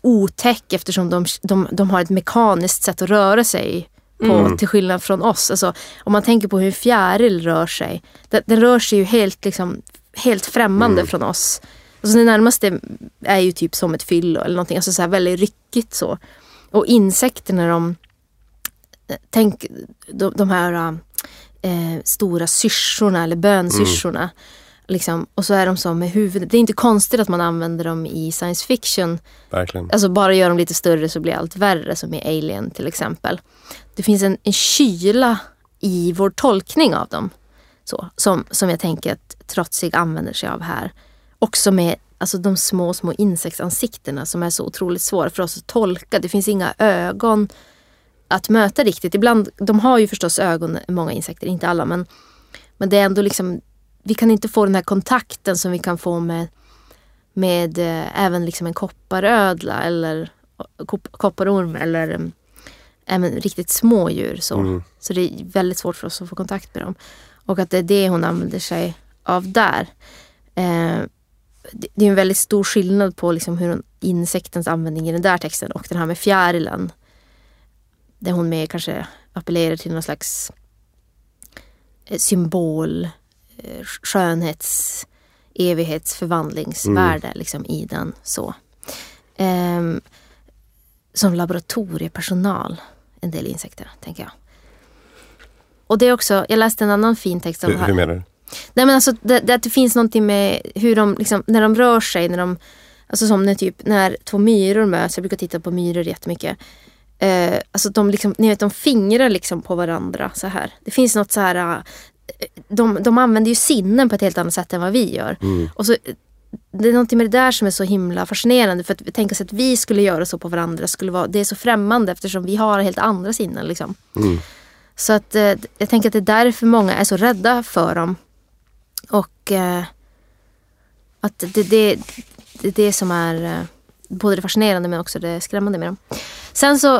otäck eftersom de, de, de har ett mekaniskt sätt att röra sig på, till skillnad från oss. Alltså, om man tänker på hur en fjäril rör sig. Den, den rör sig ju helt, liksom, helt främmande från oss. Alltså, det närmaste är ju typ som ett fyllo eller någonting. Alltså så här väldigt ryckigt så. Och insekterna de... Tänk de, de här eh, stora syrsorna eller bönsyrsorna. Liksom, och så är de som med huvudet. Det är inte konstigt att man använder dem i science fiction. Verkligen. Alltså bara gör dem lite större så blir allt värre som i Alien till exempel. Det finns en, en kyla i vår tolkning av dem. Så, som, som jag tänker att Trotsig använder sig av här. Också med alltså, de små, små insektsansiktena som är så otroligt svåra för oss att tolka. Det finns inga ögon att möta riktigt. Ibland, de har ju förstås ögon, många insekter, inte alla. Men, men det är ändå liksom, vi kan inte få den här kontakten som vi kan få med med eh, även liksom en kopparödla eller kop- kopparorm eller um, även riktigt små djur. Så. Mm. så det är väldigt svårt för oss att få kontakt med dem. Och att det är det hon använder sig av där. Eh, det, är en väldigt stor skillnad på liksom hur insektens användning i den där texten och den här med fjärilen. Där hon mer kanske appellerar till någon slags eh, symbol, skönhets evighetsförvandlingsvärde liksom, i den. så. Ehm, som laboratoriepersonal, en del insekter, tänker jag. Och det är också, jag läste en annan fin text om Hur, hur menar du? Nej men alltså det, det, att det finns någonting med hur de, liksom, när de rör sig, när de, alltså som när typ, när två myror möts, jag brukar titta på myror jättemycket. Eh, alltså de liksom, ni vet de fingrar liksom på varandra så här. Det finns något så här, eh, de, de använder ju sinnen på ett helt annat sätt än vad vi gör. Och så, det är någonting med det där som är så himla fascinerande för att tänker oss att vi skulle göra så på varandra, skulle vara, det är så främmande eftersom vi har helt andra sinnen liksom. Så att eh, jag tänker att det är därför många är så rädda för dem. Och eh, att det, det, det är det som är eh, både det fascinerande men också det skrämmande med dem. Sen så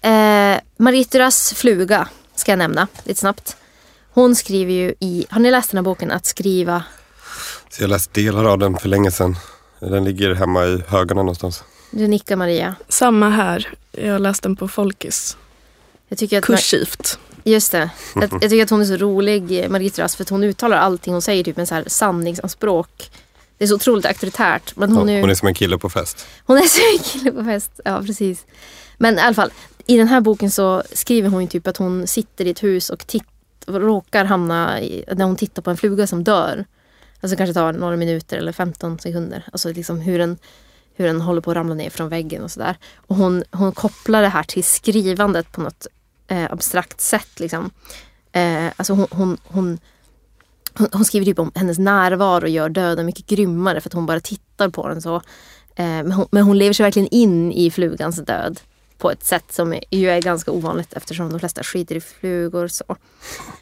eh, Marituras fluga ska jag nämna lite snabbt. Hon skriver ju i, har ni läst den här boken Att skriva? Så jag läste delar av den för länge sedan. Den ligger hemma i högarna någonstans. Du nickar Maria. Samma här. Jag läste den på Folkis. Jag tycker att Kursivt. Just det. Jag, jag tycker att hon är så rolig, Margit Rass, för att hon uttalar allting hon säger typ med så här sanningsanspråk. Det är så otroligt auktoritärt. Men hon, är, hon är som en kille på fest. hon är så en kille på fest. Ja, precis. Men i alla fall, i den här boken så skriver hon ju typ att hon sitter i ett hus och titt, råkar hamna i, när hon tittar på en fluga som dör. Alltså kanske tar några minuter eller 15 sekunder. Alltså liksom hur den, hur den håller på att ramla ner från väggen och sådär. Och hon, hon kopplar det här till skrivandet på något eh, abstrakt sätt. Liksom. Eh, alltså hon, hon, hon, hon, hon skriver typ om hennes närvaro gör döden mycket grymmare för att hon bara tittar på den så. Eh, men, hon, men hon lever sig verkligen in i flugans död på ett sätt som ju är ganska ovanligt eftersom de flesta skiter i flugor. så.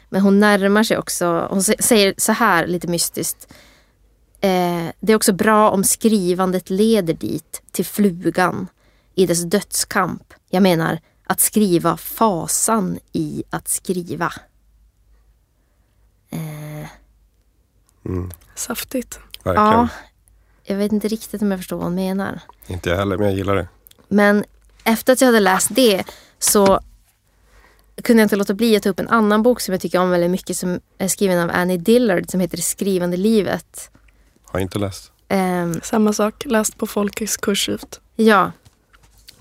Men hon närmar sig också, hon sä- säger så här lite mystiskt. Eh, det är också bra om skrivandet leder dit, till flugan, i dess dödskamp. Jag menar att skriva fasan i att skriva. Eh, Saftigt. Verkligen. ja, jag vet inte riktigt om jag förstår vad hon menar. Inte jag heller, men jag gillar det. Men efter att jag hade läst det så kunde jag inte låta bli att ta upp en annan bok som jag tycker om väldigt mycket som är skriven av Annie Dillard som heter Det skrivande livet. Har inte läst. Ehm, Samma sak. Läst på Folkis kursivt. Ja.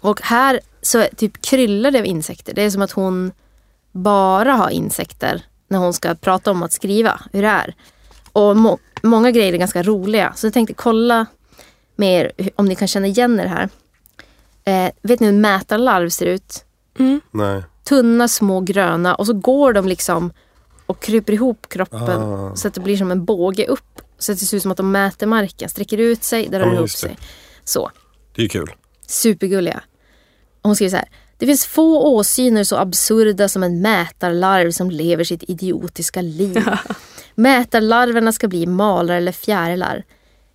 Och här så typ kryllar det av insekter. Det är som att hon bara har insekter när hon ska prata om att skriva hur det är. Och må- många grejer är ganska roliga. Så jag tänkte kolla med er om ni kan känna igen er här. Eh, vet ni hur mätarlarv ser ut? Nej. Tunna, små, gröna och så går de liksom och kryper ihop kroppen Ah. så att det blir som en båge upp. Så att det ser ut som att de mäter marken, sträcker ut sig, där Ja, rör ihop sig. Så. Det är kul. Supergulliga. Och hon skriver så här. Det finns få åsyner så absurda som en mätarlarv som lever sitt idiotiska liv. Mätarlarverna ska bli malare eller fjärilar.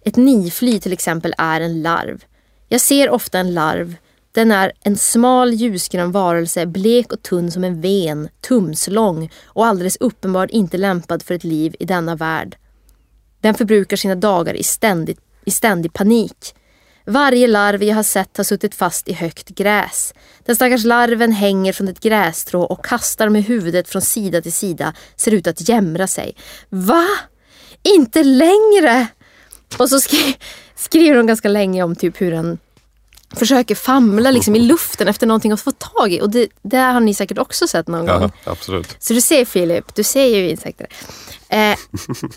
Ett nifly till exempel är en larv. Jag ser ofta en larv Den är en smal ljusgrön varelse, blek och tunn som en ven, tumslång och alldeles uppenbart inte lämpad för ett liv i denna värld. Den förbrukar sina dagar i, ständigt, i ständig panik. Varje larv jag har sett har suttit fast i högt gräs. Den stackars larven hänger från ett grässtrå och kastar med huvudet från sida till sida, ser ut att jämra sig. Va? Inte längre! Och så skri skriver hon ganska länge om typ hur den försöker famla liksom i luften efter någonting att få tag i. Och det, det har ni säkert också sett någon Ja, gång. absolut. Så du ser Filip, du ser ju insekter. Eh,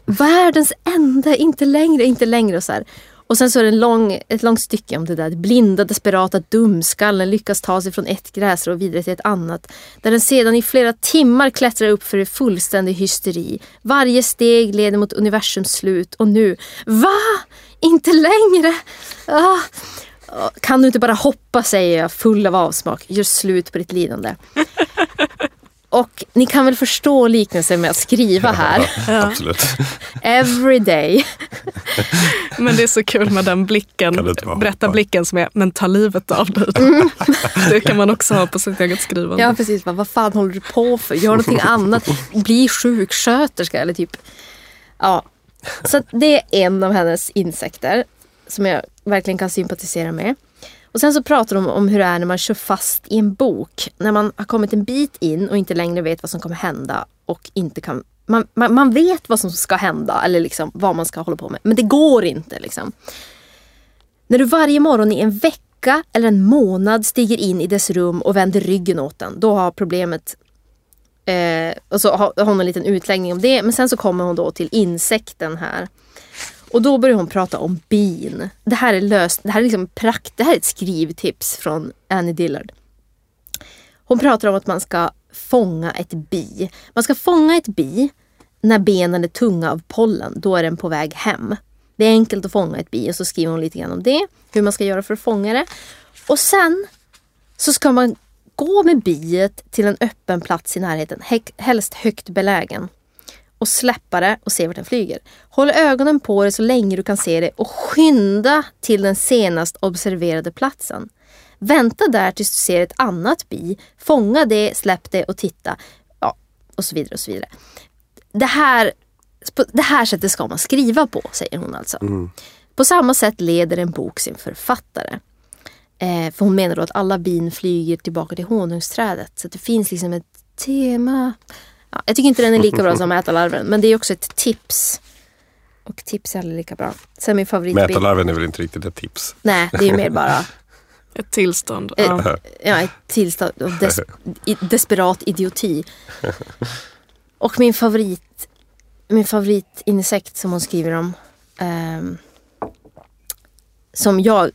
världens enda, inte längre, inte längre. Och, så här och sen så är det en lång, ett långt stycke om det där. Blinda, desperata dumskallen lyckas ta sig från ett gräsrå vidare till ett annat. Där den sedan i flera timmar klättrar upp för fullständig hysteri. Varje steg leder mot universums slut och nu, va? Inte längre? Ah. Kan du inte bara hoppa, säger jag full av avsmak. Gör slut på ditt lidande. Och ni kan väl förstå liknelsen med att skriva här. Absolut. Every day. Men det är så kul med den blicken, berätta blicken som är men ta livet av dig. Det kan man också ha på sitt eget skrivande. Ja precis, vad, vad fan håller du på för? Gör någonting annat. Bli sjuksköterska eller typ. Ja. Så det är en av hennes insekter som jag verkligen kan sympatisera med. Och sen så pratar de om hur det är när man kör fast i en bok. När man har kommit en bit in och inte längre vet vad som kommer hända och inte kan man, man, man vet vad som ska hända eller liksom vad man ska hålla på med. Men det går inte. Liksom. När du varje morgon i en vecka eller en månad stiger in i dess rum och vänder ryggen åt den, då har problemet eh, och så har hon en liten utläggning om det. Men sen så kommer hon då till insekten här. Och då börjar hon prata om bin. Det här är löst, det här är liksom prakt, det här är ett skrivtips från Annie Dillard. Hon pratar om att man ska fånga ett bi. Man ska fånga ett bi när benen är tunga av pollen. Då är den på väg hem. Det är enkelt att fånga ett bi och så skriver hon lite grann om det. Hur man ska göra för att fånga det. Och sen så ska man gå med biet till en öppen plats i närheten. Helst högt belägen. Och släppa det och se vart den flyger. Håll ögonen på det så länge du kan se det och skynda till den senast observerade platsen. Vänta där tills du ser ett annat bi. Fånga det, släpp det och titta. Ja, och så vidare och så vidare. Det här, det här sättet ska man skriva på, säger hon alltså. På samma sätt leder en bok sin författare. Eh, för hon menar då att alla bin flyger tillbaka till honungsträdet. Så det finns liksom ett tema. Ja, jag tycker inte den är lika bra som Ätarlarven, men det är också ett tips. Och tips är aldrig lika bra. Sen min favoritbild. Mätarlarven är väl inte riktigt ett tips. Nej, det är mer bara Ett tillstånd. Eh, Ja. ja, ett tillstånd av des, desperat idioti. Och min favorit min favoritinsekt som hon skriver om ehm, som jag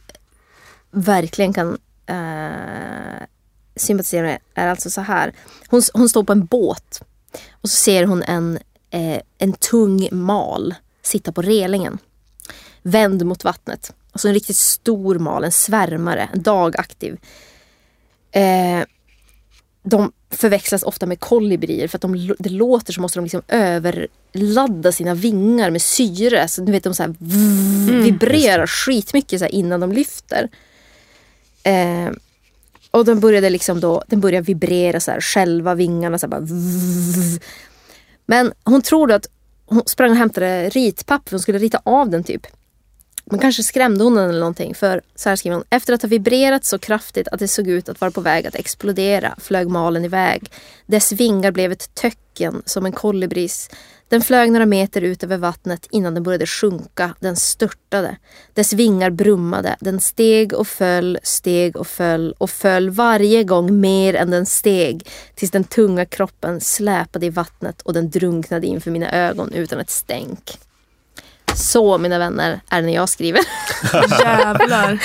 verkligen kan eh, sympatisera med är alltså så här. Hon, hon står på en båt och så ser hon en, eh, en tung mal sitta på relingen. Vänd mot vattnet. Alltså en riktigt stor mal, en svärmare, en dagaktiv. Eh, de förväxlas ofta med kolibrier för att de, det låter så måste de liksom överladda sina vingar med syre. Så du vet de så här vibrerar skitmycket så innan de lyfter. Eh, och den började liksom då, den började vibrera så här själva vingarna så här bara Men hon tror då att hon sprang och hämtade ritpapper, hon skulle rita av den typ. Men kanske skrämde hon den eller någonting. För så här skriver hon. Efter att ha vibrerat så kraftigt att det såg ut att vara på väg att explodera flög malen iväg. Dess vingar blev ett töcken som en kolibris. Den flög några meter ut över vattnet innan den började sjunka. Den störtade. Dess vingar brummade. Den steg och föll, steg och föll och föll varje gång mer än den steg. Tills den tunga kroppen släpade i vattnet och den drunknade inför mina ögon utan ett stänk. Så mina vänner är det när jag skriver. Jävlar.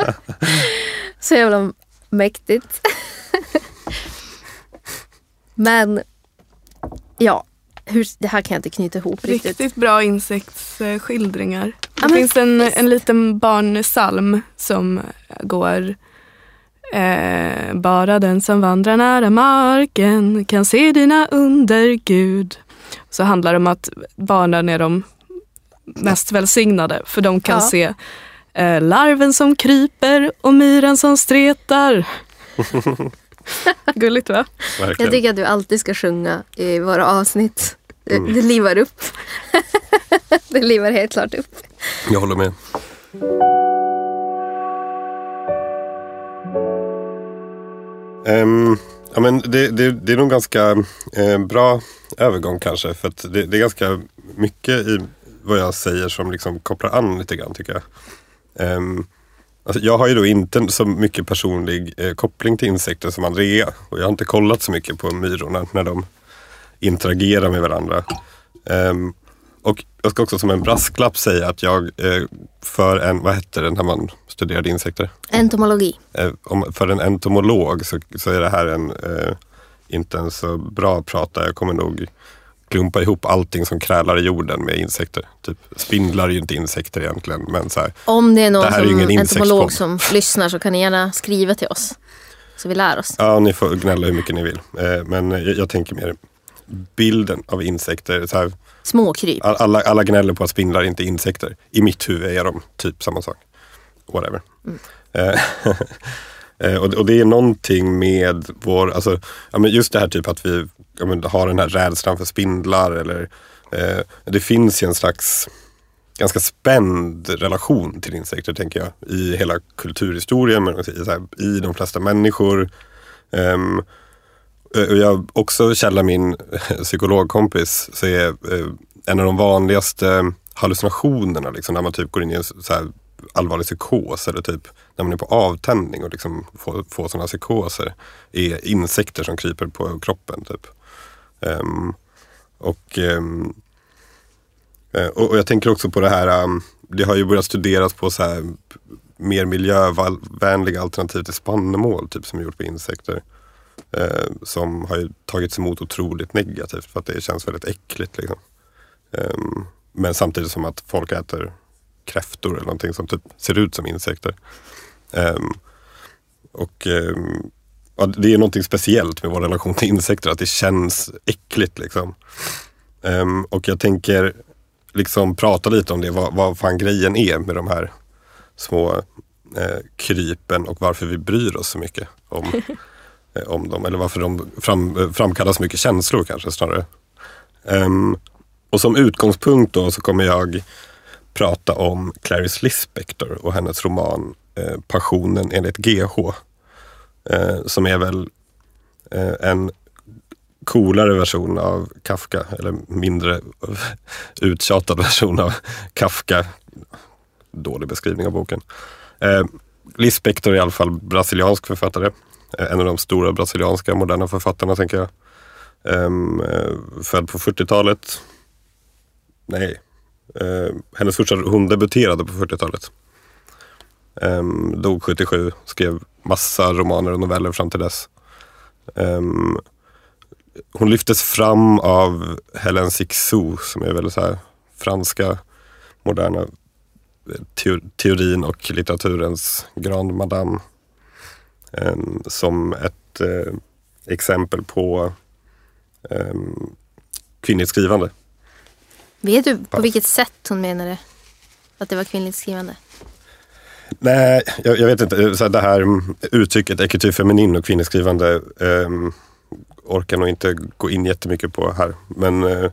Så jävla mäktigt. Men ja, hur, det här kan jag inte knyta ihop riktigt. Riktigt bra insektsskildringar. Det Ja, finns en, visst. en liten barnsalm som går eh, Bara den som vandrar nära marken kan se dina under Gud. Så handlar det om att barnen är de mest välsignade för de kan Ja. se Eh, larven som kryper och myren som stretar. Gulligt va? Verkligen. Jag tycker att du alltid ska sjunga i våra avsnitt. Det, Mm. det livar upp. det livar helt klart upp. Jag håller med. Ehm, ja, men det, det, det är nog ganska eh, bra övergång kanske. För att det, det är ganska mycket i vad jag säger som liksom kopplar an lite grann tycker jag. Ehm, alltså, jag har ju då inte så mycket personlig eh, koppling till insekter som Andrea. Och jag har inte kollat så mycket på myrorna när de interagerar med varandra. Ehm, och jag ska också som en brasklapp säga att jag eh, för en, vad hette det när man studerade insekter? Entomologi. Eh, om, för en entomolog så, så är det här en eh, inte en så bra prata. Jag kommer nog klumpa ihop allting som krälar i jorden med insekter. Typ spindlar är ju inte insekter egentligen. Men så här, Om det är någon Det är som, entomolog som lyssnar så kan ni gärna skriva till oss. Så vi lär oss. ja, ni får gnälla hur mycket ni vill. Eh, men jag, tänker mer bilden av insekter. Så här, Småkryp. All- Alla, alla gnäller på att spindlar inte är insekter. I mitt huvud är de typ samma sak. Whatever. Eh, eh, Eh, och, det är någonting med vår, alltså, just det här typ att vi har den här rädslan för spindlar. Eller, eh, det finns ju en slags ganska spänd relation till insekter tänker jag. I hela kulturhistorien, men i, de flesta människor. Ehm, eh, och jag också källa min psykologkompis så är en av de vanligaste hallucinationerna liksom, när man typ går in i en så här allvarlig psykos eller typ när man är på avtändning och liksom får, får sådana psykoser är insekter som kryper på kroppen. Typ. Um, och, um, och, och jag tänker också på det här, um, det har ju börjat studeras på så här mer miljövänliga alternativ till spannmål typ som är gjort på insekter eh, som har ju tagits emot otroligt negativt för att det känns väldigt äckligt. Liksom. Men samtidigt som att folk äter kräftor eller någonting som typ ser ut som insekter. Ehm, och ehm, ja, Det är någonting speciellt med vår relation till insekter, att det känns äckligt. Liksom. Ehm, och jag tänker liksom prata lite om det, vad, vad fan grejen är med de här små eh, krypen och varför vi bryr oss så mycket om eh, om dem. Eller varför de fram, framkallar så mycket känslor kanske snarare. Ehm, och som utgångspunkt då så kommer jag prata om Clarice Lispector och hennes roman eh, Passionen enligt GH. Eh, som är väl eh, en coolare version av Kafka, eller mindre uttjatad version av Kafka. Dålig beskrivning av boken. Eh, Lispector är i alla fall brasiliansk författare. Eh, en av de stora brasilianska moderna författarna tänker jag. Ehm, eh, född på 40-talet. Nej. Eh, hennes första, hon debuterade på 40-talet. Ehm, dog 77, skrev massa romaner och noveller fram till dess. Ehm, hon lyftes fram av Hélène Cixous som är väl så här franska moderna eh, teorin och litteraturens grand madame. Ehm, som ett eh, exempel på um, kvinnligt skrivande. Vet du på vilket sätt hon menade att det var kvinnligt skrivande? Nej, jag, jag vet inte. Så det här mm, uttrycket ekityr feminin och kvinnligt skrivande um, orkar nog inte gå in jättemycket på här. Men, eh,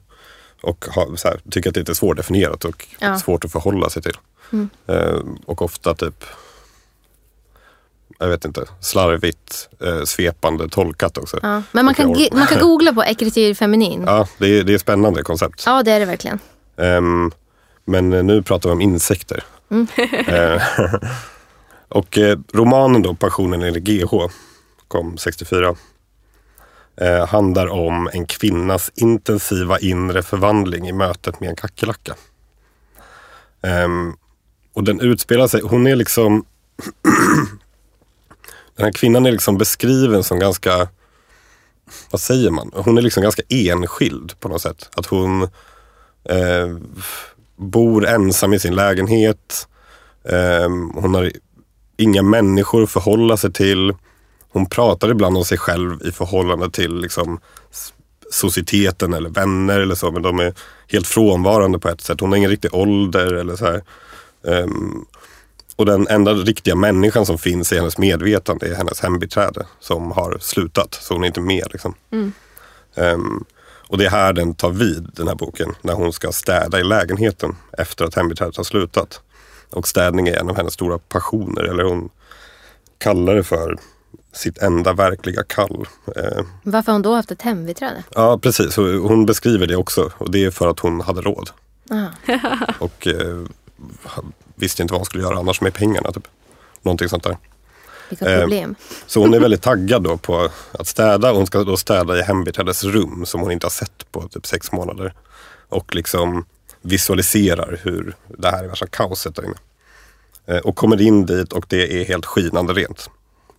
och ha, så här, tycker att det är lite svårdefinierat och Ja. svårt att förhålla sig till. Mm. Ehm, och ofta typ jag vet inte, slarvigt, eh, svepande tolkat också. Ja, Ja. Men man kan, man kan googla på ekrityr feminin. Ja. det, är, det är ett spännande koncept. det är det verkligen. Ehm, men eh, nu pratar vi om insekter. Eh, och eh, romanen då, Passionen enligt GH, kom 64. Eh, handlar om en kvinnas intensiva inre förvandling i mötet med en kackerlacka. Ehm, och den utspelar sig, hon är liksom Den här kvinnan är liksom beskriven som ganska, vad säger man? Hon är liksom ganska enskild på något sätt. Att hon eh, bor ensam i sin lägenhet. Eh, hon har inga människor att förhålla sig till. Hon pratar ibland om sig själv i förhållande till liksom, societeten eller vänner eller så. Men de är helt frånvarande på ett sätt. Hon har ingen riktig ålder eller så här. Um, och den enda riktiga människan som finns i hennes medvetande är hennes hembiträde som har slutat, så hon är inte med. Liksom. Ehm, och det är här den tar vid, den här boken, när hon ska städa i lägenheten efter att hembiträdet har slutat. Och städning är en av hennes stora passioner, eller hon kallar det för sitt enda verkliga kall. Ehm, Varför har hon då haft ett hembiträde? ja, precis. Hon beskriver det också och det är för att hon hade råd. Ah. Och eh, visste inte vad hon skulle göra annars med pengarna. Typ. Någonting sånt där. Vilka Eh, problem. Så hon är väldigt taggad då på att städa. Hon ska då städa i hembiträdets rum som hon inte har sett på typ sex månader. Och liksom visualiserar hur det här är värsta kaoset där inne. Eh, Och kommer in dit och det är helt skinande rent.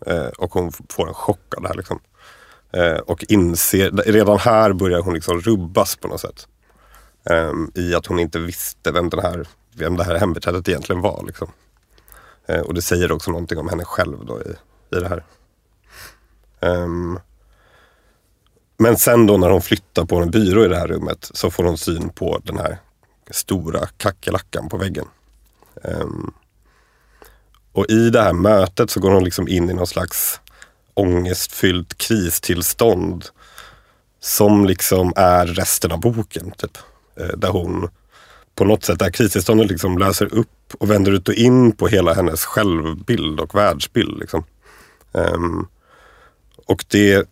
Eh, Och hon får en chock av det här. Liksom. Och inser, redan här börjar hon liksom rubbas på något sätt. Ehm, I att hon inte visste vem, den här, vem det här hembiträdet egentligen var. Liksom. Eh, och det säger också någonting om henne själv då i, i det här. Um, men sen då när hon flyttar på en byrå i det här rummet så får hon syn på den här stora kackerlackan på väggen. Um, och i det här mötet så går hon liksom in i någon slags ångestfyllt kristillstånd som liksom är resten av boken. Typ. Eh, Där hon på något sätt, det här kristillståndet liksom löser upp och vänder ut och in på hela hennes självbild och världsbild. Liksom. Um, och det är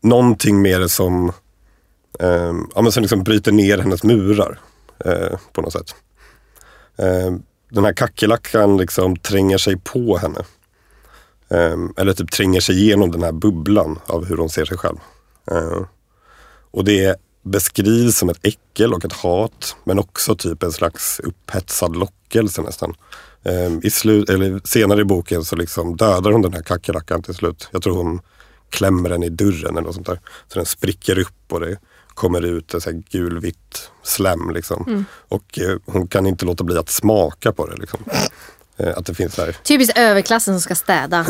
någonting med det som, um, ja, men som liksom bryter ner hennes murar uh, på något sätt. Uh, den här kackerlackan liksom tränger sig på henne. Um, eller typ tränger sig igenom den här bubblan av hur hon ser sig själv. Uh, och det beskrivs som ett äckel och ett hat men också typ en slags upphetsad lockelse nästan. Ehm, i slut, eller senare i boken så liksom dödar hon den här kackerlackan till slut. Jag tror hon klämmer den i dörren eller något sånt där. Så den spricker upp och det kommer ut här gulvitt slem. Liksom. Och eh, hon kan inte låta bli att smaka på det. Liksom. Eh, att det finns där. Typiskt överklassen som ska städa.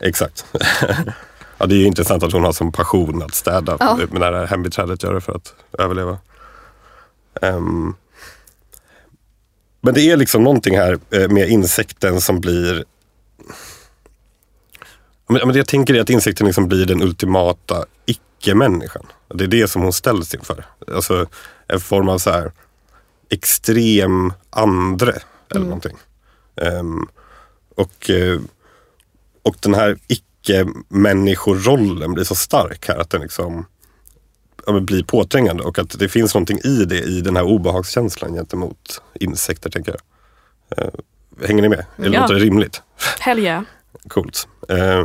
Exakt. ja, det är ju intressant att hon har som passion att städa. Ja. Men det här hembiträdet gör det för att överleva. Ehm, men det är liksom någonting här eh, med insekten som blir... Men, jag tänker är att insekten liksom blir den ultimata icke-människan. Det är det som hon ställs inför. Alltså en form av så här extrem andre eller någonting. Ehm, och, eh, och den här icke-människorollen blir så stark här att den liksom ja, blir påträngande och att det finns någonting i det, i den här obehagskänslan gentemot insekter tänker jag. Eh, hänger ni med? Eller Ja. låter det rimligt? Hell yeah. Coolt. Eh,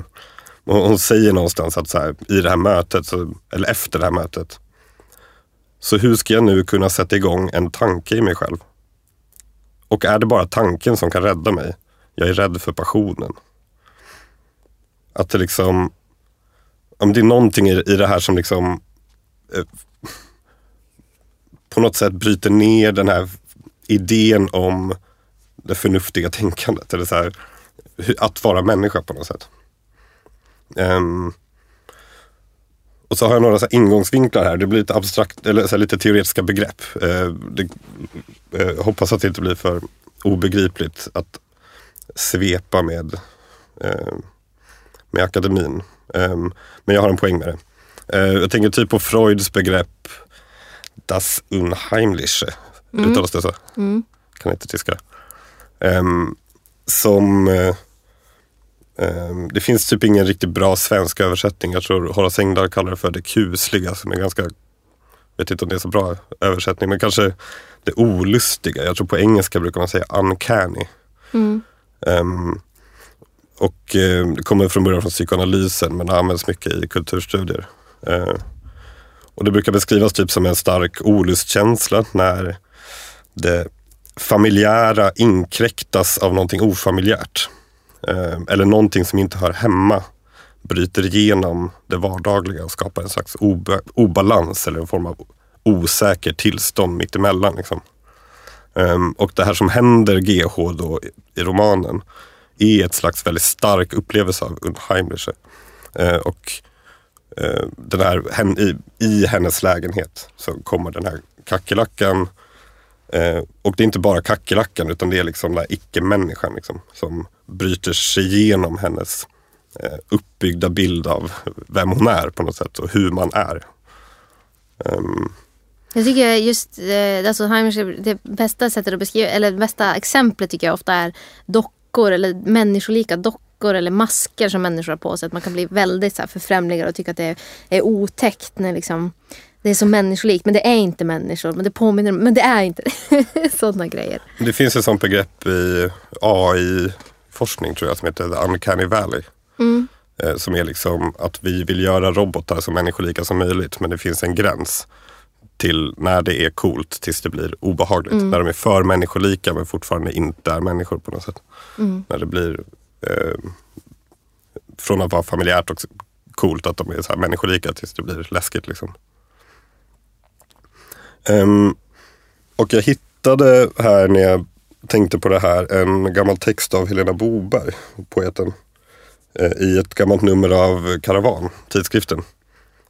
hon säger någonstans att så här, i det här mötet, så, eller efter det här mötet. Så hur ska jag nu kunna sätta igång en tanke i mig själv? Och är det bara tanken som kan rädda mig? Jag är rädd för passionen. Att det liksom, om det är någonting i, i det här som liksom eh, på något sätt bryter ner den här idén om det förnuftiga tänkandet. Eller så här, att vara människa på något sätt. Um, och så har jag några så här ingångsvinklar här. Det blir lite abstrakt, eller så här lite teoretiska begrepp. Uh, det, uh, hoppas att det inte blir för obegripligt att svepa med, uh, med akademin. Ehm, men jag har en poäng med det. Eh, jag tänker typ på Freuds begrepp Das Unheimliche. Uttalas det så? Kan inte tyska. Ehm, som eh, ehm, det finns typ ingen riktigt bra svensk översättning. Jag tror Horace Engdahl kallar det för det kusliga som är ganska, vet inte om det är så bra översättning, men kanske det olustiga. Jag tror på engelska brukar man säga uncanny. Ehm, och eh, det kommer från början från psykoanalysen men används mycket i kulturstudier. Eh, och det brukar beskrivas typ som en stark olustkänsla när det familjära inkräktas av någonting ofamiljärt. Eh, eller någonting som inte hör hemma bryter igenom det vardagliga och skapar en slags oba- obalans eller en form av osäker tillstånd mittemellan. Liksom. Ehm, och det här som händer GH då i, i romanen är ett slags väldigt stark upplevelse av Unheimliche. Eh, och eh, den här, hen, i, i hennes lägenhet så kommer den här kackerlackan Eh, och det är inte bara kackerlackan utan det är liksom den här icke-människan liksom, som bryter sig igenom hennes eh, uppbyggda bild av vem hon är på något sätt och hur man är. Um, jag tycker just eh, alltså det bästa sättet att beskriva, eller det bästa exemplet tycker jag ofta är dockor eller människolika dockor eller masker som människor har på sig. Att man kan bli väldigt så här, förfrämligad och tycka att det är, är otäckt när liksom det är så människolikt men det är inte människor. Men det påminner men det är inte. Sådana grejer. Det finns ett sånt begrepp i AI-forskning tror jag som heter the uncanny valley. Mm. Eh, som är liksom att vi vill göra robotar så människolika som möjligt men det finns en gräns till när det är coolt tills det blir obehagligt. Mm. När de är för människolika men fortfarande inte är människor på något sätt. Mm. När det blir eh, från att vara familjärt och coolt att de är så här människolika tills det blir läskigt. Liksom. Um, och jag hittade här när jag tänkte på det här en gammal text av Helena Boberg, poeten, eh, i ett gammalt nummer av Karavan, tidskriften.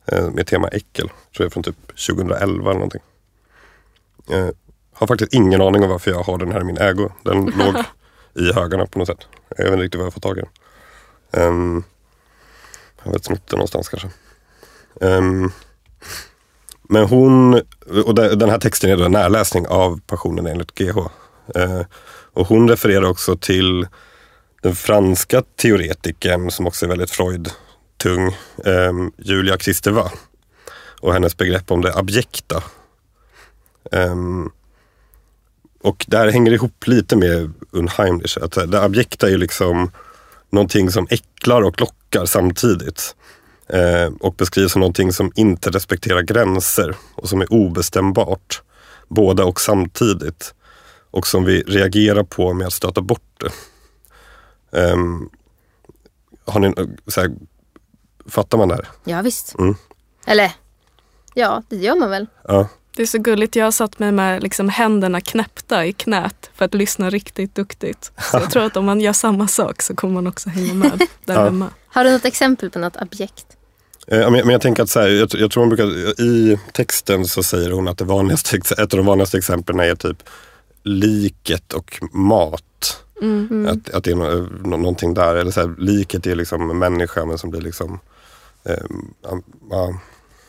Eh, med tema äckel, tror jag från typ 2011 eller någonting. Eh, har faktiskt ingen aning om varför jag har den här i min ägo. Den låg i högarna på något sätt. Jag vet inte riktigt var jag fått tag i den. Um, jag har snott den någonstans kanske. Um, men hon, och den här texten är då en närläsning av Passionen enligt GH. Eh, och hon refererar också till den franska teoretikern som också är väldigt tung eh, Julia Kristeva. Och hennes begrepp om det abjekta. Eh, och där hänger det ihop lite med Unheimlich. Att det abjekta är liksom någonting som äcklar och lockar samtidigt. Eh, och beskrivs som någonting som inte respekterar gränser och som är obestämbart. Båda och samtidigt. Och som vi reagerar på med att stöta bort det. Eh, har ni, eh, så här, fattar man det här? Ja visst. Mm. Eller, ja det gör man väl. Ja. Det är så gulligt. Jag har satt mig med liksom händerna knäppta i knät för att lyssna riktigt duktigt. Så jag tror att om man gör samma sak så kommer man också hänga med där ja. hemma. Har du något exempel på något objekt? Eh, men jag tänker att så här, jag, jag, tror hon brukar, i texten så säger hon att det vanligaste, ett av de vanligaste exemplen är typ liket och mat. Mm. Att, att det är no, någonting där. Eller så här, liket är liksom en människa men som blir liksom... Eh, uh,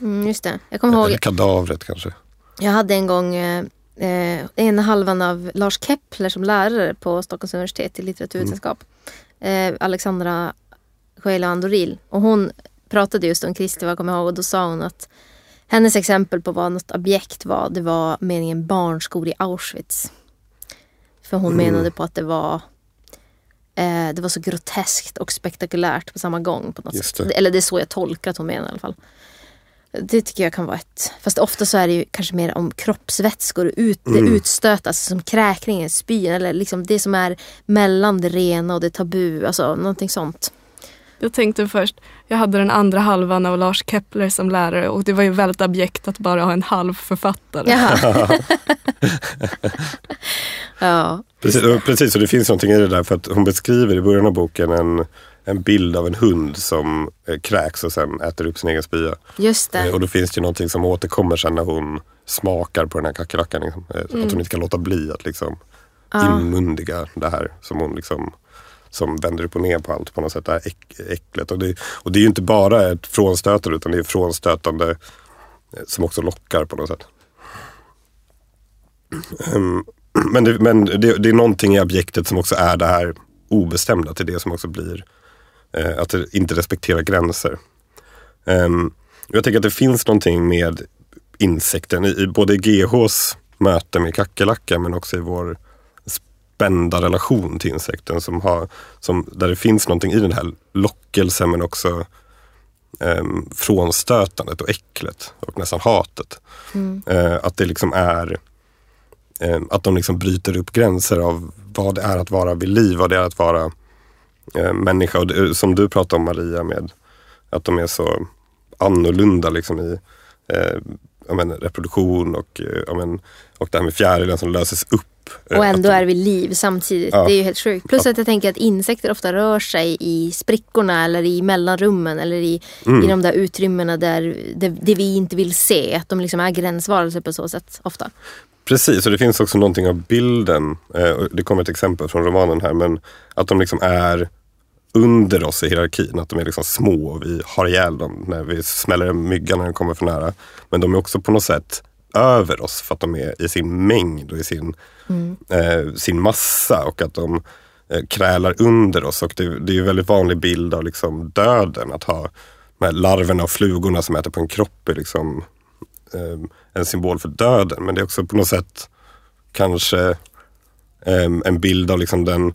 mm, just det. Jag kommer ihåg. kadavret kanske. Jag hade en gång eh, eh, ena halvan av Lars Kepler som lärare på Stockholms universitet i litteraturvetenskap. Mm. Eh, Alexandra Sjöla Andoril. Och hon pratade just om Kristiva, kommer jag ihåg, och då sa hon att hennes exempel på vad något objekt var, det var meningen barnskor i Auschwitz. För hon mm. menade på att det var eh, det var så groteskt och spektakulärt på samma gång. På något sätt. Det. Eller det är så jag tolkar att hon menar i alla fall. Det tycker jag kan vara ett... Fast ofta så är det ju kanske mer om kroppsvätskor, ut, mm. det utstötas alltså som kräkningen, spyn eller liksom det som är mellan det rena och det tabu. Alltså någonting sånt. Jag tänkte först, jag hade den andra halvan av Lars Kepler som lärare och det var ju väldigt objekt att bara ha en halv författare. ja. Precis, precis, och det finns någonting i det där för att hon beskriver i början av boken en, en bild av en hund som eh, kräks och sen äter upp sin egen spya. Just det. Eh, och då finns det ju någonting som återkommer sen när hon smakar på den här kackerlackan. Liksom. Eh, mm. Att hon inte kan låta bli att liksom ja. inmundiga det här som hon liksom som vänder upp och ner på allt på något sätt. Det här äck, äcklet. Och det, och det är ju inte bara ett frånstötande utan det är frånstötande eh, som också lockar på något sätt. Um, men det, men det, det, är någonting i objektet som också är det här obestämda till det som också blir eh, att det inte respektera gränser. Um, jag tänker att det finns någonting med insekten i, i både GHs möte med kackerlacka men också i vår spända relation till insekten som har, som, där det finns någonting i den här lockelsen men också eh, frånstötandet och äcklet och nästan hatet. Mm. Eh, att det liksom är eh, att de liksom bryter upp gränser av vad det är att vara vid liv, vad det är att vara eh, människa. Och det, som du pratade om Maria med att de är så annorlunda liksom i eh, men, reproduktion och, eh, men, och det här med fjärilen som löses upp Och ändå att de- är vi liv samtidigt. Ja. Det är ju helt sjukt. Plus att jag tänker att insekter ofta rör sig i sprickorna eller i mellanrummen eller i, Mm. i de där utrymmena där det, det vi inte vill se. Att de liksom är gränsvarelser på så sätt ofta. Precis, och det finns också någonting av bilden. Eh, det kommer ett exempel från romanen här. Men att de liksom är under oss i hierarkin. Att de är liksom små och vi har ihjäl dem när vi smäller en mygga när den kommer för nära. Men de är också på något sätt över oss för att de är i sin mängd och i sin, eh, sin massa. Och att de eh, krälar under oss. Och det, det är ju en väldigt vanlig bild av liksom döden. Att ha de här larverna och flugorna som äter på en kropp är liksom eh, en symbol för döden. Men det är också på något sätt kanske eh, en bild av liksom den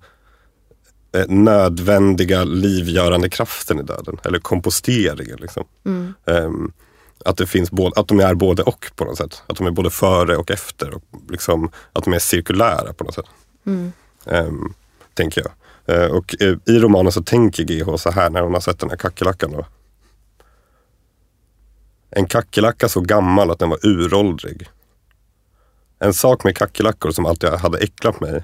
eh, nödvändiga livgörande kraften i döden. Eller komposteringen. Liksom. Eh, att, det finns både, att de är både och på något sätt. Att de är både före och efter. Och liksom, att de är cirkulära på något sätt. Eh, tänker jag. Eh, och eh, i romanen så tänker GH så här när hon har sett den här kackerlackan. Då. En kackerlacka så gammal att den var uråldrig. En sak med kackerlackor som alltid hade äcklat mig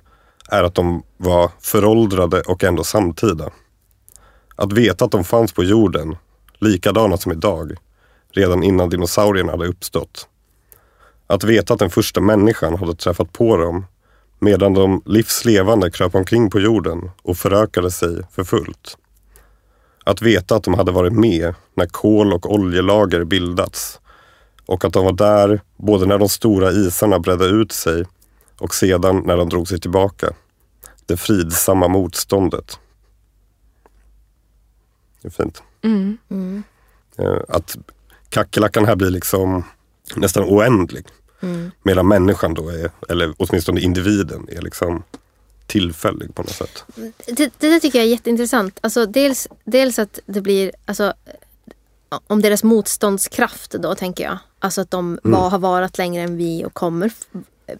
är att de var föråldrade och ändå samtida. Att veta att de fanns på jorden, likadana som idag, redan innan dinosaurierna hade uppstått. Att veta att den första människan hade träffat på dem medan de livslevande kröp omkring på jorden och förökade sig för fullt. Att veta att de hade varit med när kol och oljelager bildats och att de var där både när de stora isarna bredde ut sig och sedan när de drog sig tillbaka. Det fridsamma motståndet. Det är fint. Eh, Att kackerlackan här blir liksom nästan oändlig. Medan människan då är, eller åtminstone individen, är liksom tillfällig på något sätt. Det, det där tycker jag är jätteintressant. Alltså, dels, dels att det blir, alltså, om deras motståndskraft då tänker jag. Alltså att de var, har varit längre än vi och kommer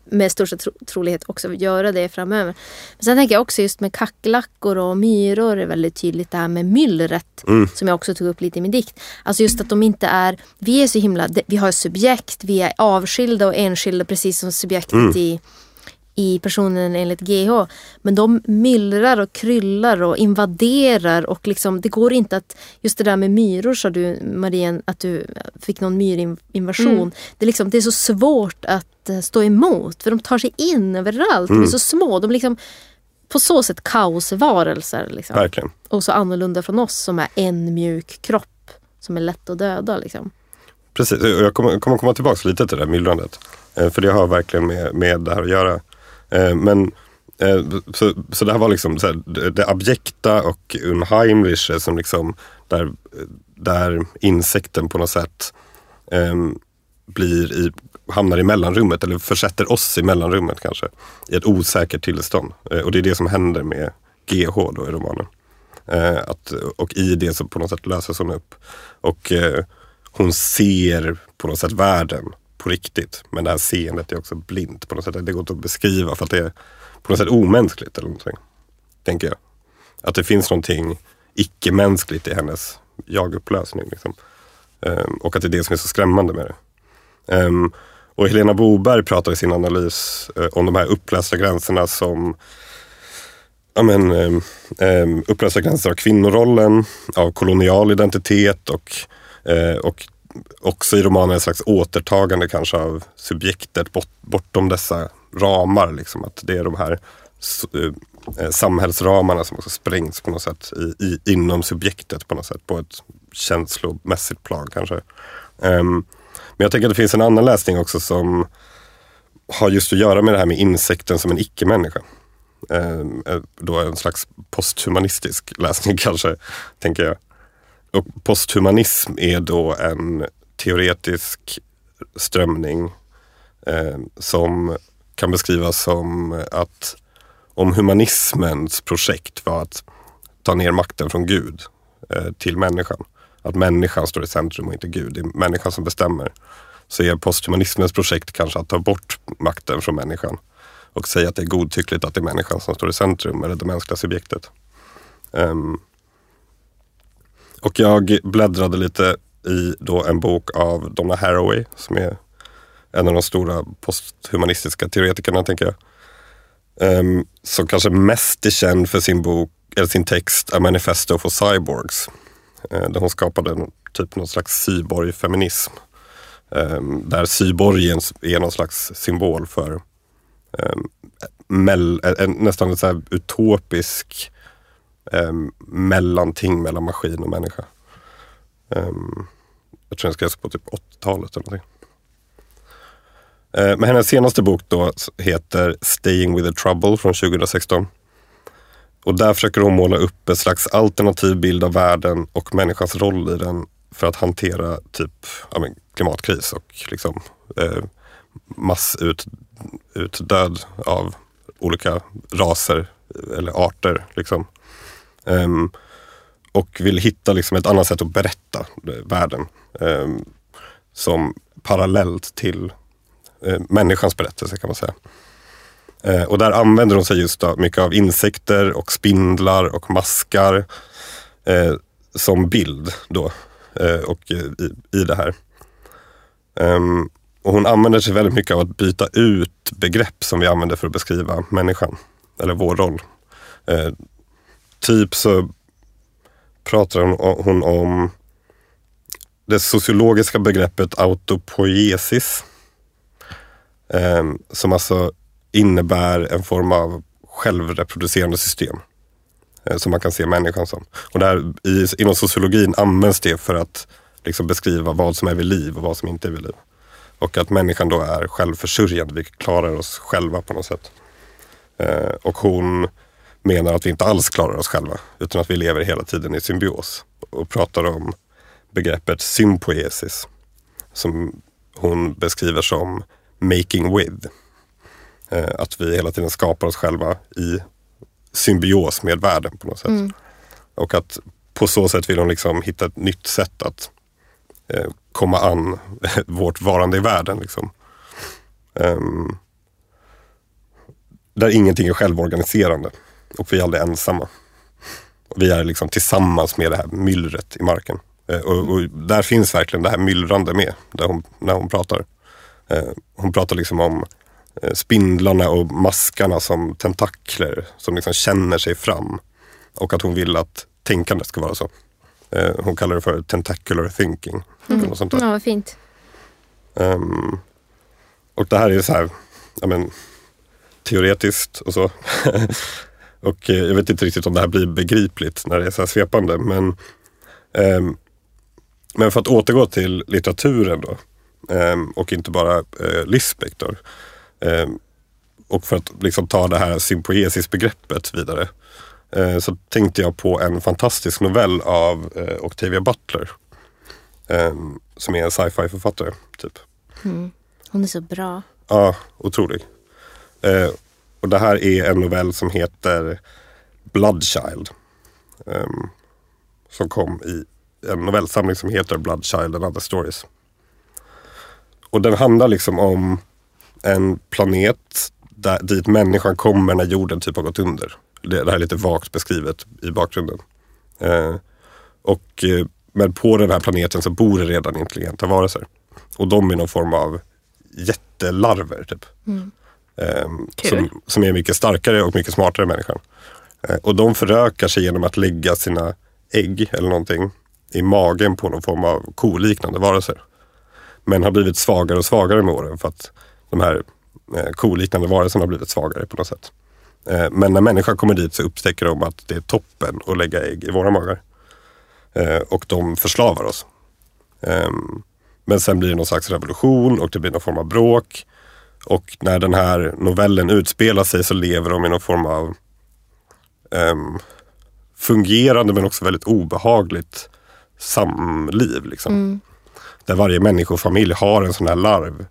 med största tro, trolighet också göra det framöver. Men sen tänker jag också just med kackerlackor och myror är väldigt tydligt det här med myllret. Som jag också tog upp lite i min dikt. Alltså just att de inte är, vi är så himla, vi har subjekt, vi är avskilda och enskilda precis som subjektet i i personen enligt GH. Men de myllrar och kryllar och invaderar och liksom, det går inte att, just det där med myror sa du Marien, att du fick någon myrinvasion. Det, är liksom, det är så svårt att eh, stå emot för de tar sig in överallt. De är så små, de liksom på så sätt kaosvarelser. Liksom. Verkligen. Och så annorlunda från oss som är en mjuk kropp som är lätt att döda. Liksom. Precis, jag kommer, kommer komma tillbaka lite till det där myllrandet. Eh, För det har verkligen med, med det här att göra. Eh, men eh, så, så det här var liksom så här, det- det abjekta och unheimliche som liksom där, där insekten på något sätt eh, blir i, hamnar i mellanrummet eller försätter oss i mellanrummet kanske. I ett osäkert tillstånd. Eh, Och det är det som händer med GH då i romanen. Eh, att, och i det så på något sätt löses hon upp. Och eh, hon ser på något sätt världen på riktigt. Men det här seendet är också blint på något sätt. Det går inte att beskriva för att det är på något sätt omänskligt eller någonting. Tänker jag. Att det finns någonting icke-mänskligt i hennes jagupplösning. Liksom. Um, och att det är det som är så skrämmande med det. Um, och Helena Boberg pratar i sin analys uh, om de här upplösta gränserna som ja, men, um, um, upplösta gränser av kvinnorollen, av kolonial identitet och, uh, och också i romanen ett slags återtagande kanske av subjektet bort, bortom dessa ramar. Liksom, att det är de här eh, samhällsramarna som också sprängs på något sätt i, i, inom subjektet på något sätt. På ett känslomässigt plan kanske. Um, men jag tänker att det finns en annan läsning också som har just att göra med det här med insekten som en icke-människa. Um, då en slags posthumanistisk läsning kanske, tänker jag. Och posthumanism är då en teoretisk strömning eh, som kan beskrivas som att om humanismens projekt var att ta ner makten från Gud eh, till människan. Att människan står i centrum och inte Gud. Det är människan som bestämmer. Så är posthumanismens projekt kanske att ta bort makten från människan och säga att det är godtyckligt att det är människan som står i centrum eller det mänskliga subjektet. Ehm, och jag bläddrade lite i då en bok av Donna Haraway som är en av de stora posthumanistiska teoretikerna tänker jag. Um, som kanske mest är känd för sin bok, eller sin text A Manifesto for Cyborgs. Uh, där hon skapade en, typ någon slags cyborgfeminism. Um, där cyborgen är någon slags symbol för um, mell, en, nästan en så här utopisk eh, mellanting mellan maskin och människa. Eh, jag tror den skrevs på typ 80-talet eller någonting. Eh, men hennes senaste bok då heter Staying with the Trouble från 2016. Och där försöker hon måla upp en slags alternativ bild av världen och människans roll i den för att hantera typ ja, men, klimatkris och liksom, eh, massutdöd av olika raser eller arter. Liksom. Um, och vill hitta liksom ett annat sätt att berätta eh, världen. Um, som parallellt till uh, människans berättelse kan man säga. Uh, och där använder hon sig just då, mycket av insekter och spindlar och maskar uh, som bild då. och i, i det här. Um, och hon använder sig väldigt mycket av att byta ut begrepp som vi använder för att beskriva människan. Eller vår roll. Typ så pratar hon, hon om det sociologiska begreppet autopoiesis. Eh, som alltså innebär en form av självreproducerande system. Eh, som man kan se människan som. Och där, i, inom sociologin används det för att liksom beskriva vad som är vid liv och vad som inte är vid liv. Och att människan då är självförsörjande, vi klarar oss själva på något sätt. Eh, och hon menar att vi inte alls klarar oss själva, utan att vi lever hela tiden i symbios. Och pratar om begreppet sympoesis, som hon beskriver som making with. Eh, att vi hela tiden skapar oss själva i symbios med världen på något sätt. Mm. Och att på så sätt vill hon liksom hitta ett nytt sätt att eh, komma an vårt varande i världen. Liksom. Um, där ingenting är självorganiserande och vi är aldrig ensamma. Vi är liksom tillsammans med det här myllret i marken. Uh, och, och, där finns verkligen det här myllrande med där hon, när hon pratar. Uh, hon pratar liksom om uh, spindlarna och maskarna som tentakler som liksom känner sig fram. Och att hon vill att tänkandet ska vara så. hon kallar det för tentacular thinking. Mm. Och sånt där. Ja, vad fint. Um, och det här är så här, ja, men, teoretiskt och så. och eh, jag vet inte riktigt om det här blir begripligt när det är så här svepande. Men, um, men för att återgå till litteraturen då. Um, och inte bara uh, Lisbeck då. Um, och för att liksom ta det här sympoesis-begreppet vidare. Uh, så tänkte jag på en fantastisk novell av uh, Octavia Butler Um, som är en sci-fi författare. Typ. Mm. Hon är så bra. Ja, otrolig. Och det här är en novell som heter Bloodchild. Um, som kom i en novellsamling som heter Bloodchild and other stories. Och den handlar liksom om en planet där, dit människan kommer när jorden typ har gått under. Det, det här är lite vagt beskrivet i bakgrunden. Uh, och uh, men på den här planeten så bor det redan intelligenta varelser. Och de är någon form av jättelarver. Typ. Mm. Um, som, som, är mycket starkare och mycket smartare än människan. Uh, och de förökar sig genom att lägga sina ägg eller någonting i magen på någon form av koliknande varelser. Men har blivit svagare och svagare med åren för att de här eh, koliknande varelserna har blivit svagare på något sätt. Eh, men när människan kommer dit så upptäcker de att det är toppen att lägga ägg i våra magar. Eh, och de förslavar oss. Ehm, men sen blir det någon slags revolution och det blir någon form av bråk. Och när den här novellen utspelar sig så lever de i någon form av um, fungerande men också väldigt obehagligt samliv. Liksom. Mm. Där varje människofamilj har en sån här larv.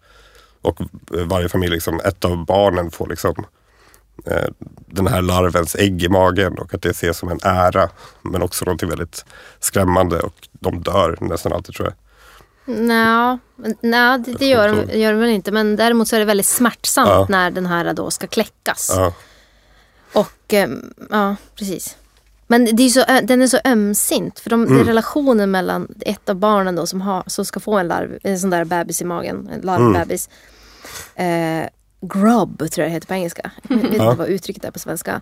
Och varje familj, liksom, ett av barnen får liksom Eh, den här larvens ägg i magen och att det ses som en ära. Men också någonting väldigt skrämmande och de dör nästan alltid tror jag. Nej, det, det gör, de, gör de väl inte. Men däremot så är det väldigt smärtsamt ja. när den här då ska kläckas. Ja. Och ehm, ja, precis. Men det är så, den är så ömsint. För de, mm. relationen mellan ett av barnen då som, har, som ska få en, larv, en sån där bebis i magen, en larvbebis. Mm. Eh, grub tror jag det heter på engelska. Jag vet Ja. inte vad uttrycket är på svenska.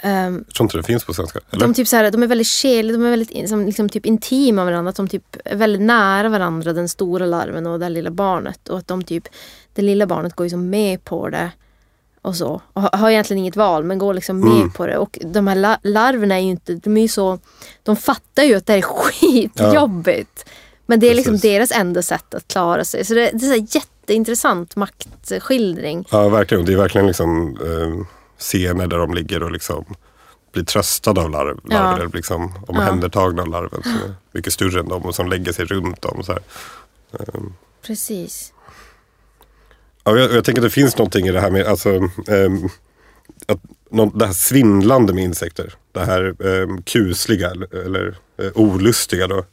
Ehm, Jag tror inte det finns på svenska. Eller? de, typ så här, de är väldigt själiga, de är väldigt in- som, liksom, typ intima med varandra. Att de typ är väldigt nära varandra, den stora larven och det lilla barnet. Och att de typ, det lilla barnet går ju som med på det. Och så. Och har- egentligen inget val men går liksom med Mm. på det. Och de här la- larverna är ju inte, de är ju så, de fattar ju att det här är skitjobbigt. Men det är liksom Precis. deras enda sätt att klara sig. Så det, det är så här jätteintressant maktskildring. Ja, verkligen. Det är verkligen liksom, eh, scener där de ligger och liksom blir tröstade av larv, Ja. larver. Eller liksom omhändertagna av larven som är mycket större än dem och som lägger sig runt dem. Så här. Precis. Ja, jag, jag tänker att det finns någonting i det här med alltså, ehm, att, nå- det här svindlande med insekter. Det här ehm, kusliga eller, eh, olustiga. Då.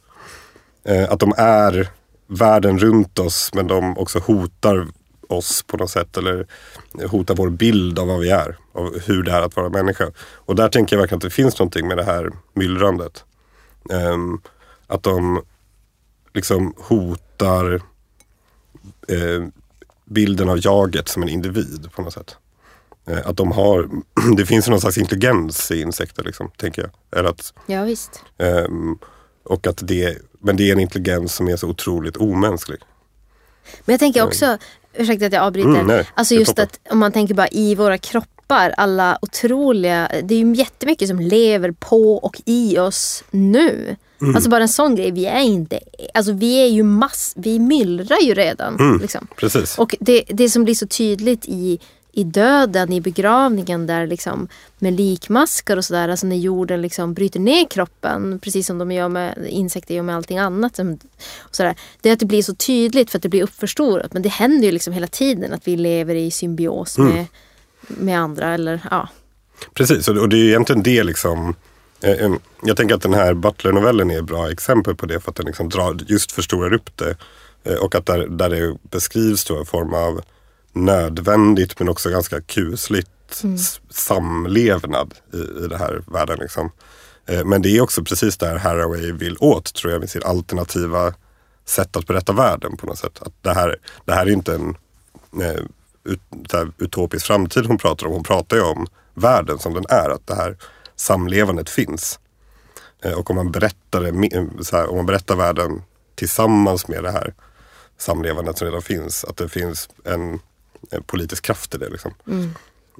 Eh, att de är världen runt oss men de också hotar oss på något sätt. Eller hotar vår bild av vad vi är. Av hur det är att vara människa. Och där tänker jag verkligen att det finns någonting med det här myllrandet. Ehm, att de liksom hotar eh, bilden av jaget som en individ på något sätt. Eh, att de har, det finns någon slags intelligens i insekter liksom, tänker jag. Eller att, Ja visst. ehm, och att det, men det är en intelligens som är så otroligt omänsklig. Men jag tänker också, ursäkta att jag avbryter. Mm, nej, alltså just toppen. att om man tänker bara i våra kroppar, alla otroliga, det är ju jättemycket som lever på och i oss nu. Mm. Alltså bara en sån grej, vi är inte, alltså vi är ju mass, vi myllrar ju redan. Mm. Liksom. Precis. Och det, det som blir så tydligt i, i döden, i begravningen där liksom med likmaskar och sådär, alltså när jorden liksom bryter ner kroppen, precis som de gör med insekter gör med allting annat. Och sådär, det är att det blir så tydligt för att det blir uppförstorat. Men det händer ju liksom hela tiden att vi lever i symbios med, med andra. Eller, ja. Precis, och det- är egentligen det liksom eh, Jag tänker att den här Butler-novellen är ett bra exempel på det för att den liksom drar, just förstorar upp det. Eh, Och att där, där det beskrivs då en form av nödvändigt men också ganska kusligt s- samlevnad i, i det här världen. Liksom. Eh, Men det är också precis där Haraway vill åt tror jag med sin alternativa sätt att berätta världen på något sätt. Att det, här, det här är inte en eh, ut, här, utopisk framtid hon pratar om. Hon pratar ju om världen som den är. Att det här samlevandet finns. Eh, och om man, berättar det, här, om man berättar världen tillsammans med det här samlevandet som redan finns. Att det finns en politisk kraft i det. Liksom.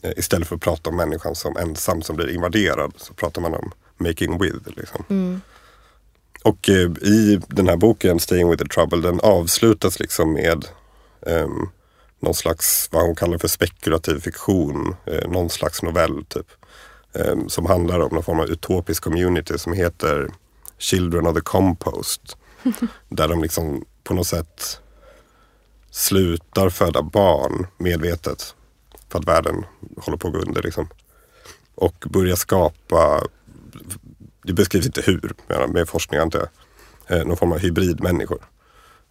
Eh, istället för att prata om människan som ensam som blir invaderad så pratar man om making with. Liksom. Och eh, i den här boken, Staying with the trouble, den avslutas liksom med ehm, någon slags, vad hon kallar för spekulativ fiktion, eh, någon slags novell typ. ehm, som handlar om någon form av utopisk community som heter Children of the Compost. där de liksom på något sätt slutar föda barn medvetet. För att världen håller på att gå under. Liksom. Och börjar skapa, det beskrivs inte hur med, forskning antar jag, eh, någon form av hybridmänniskor.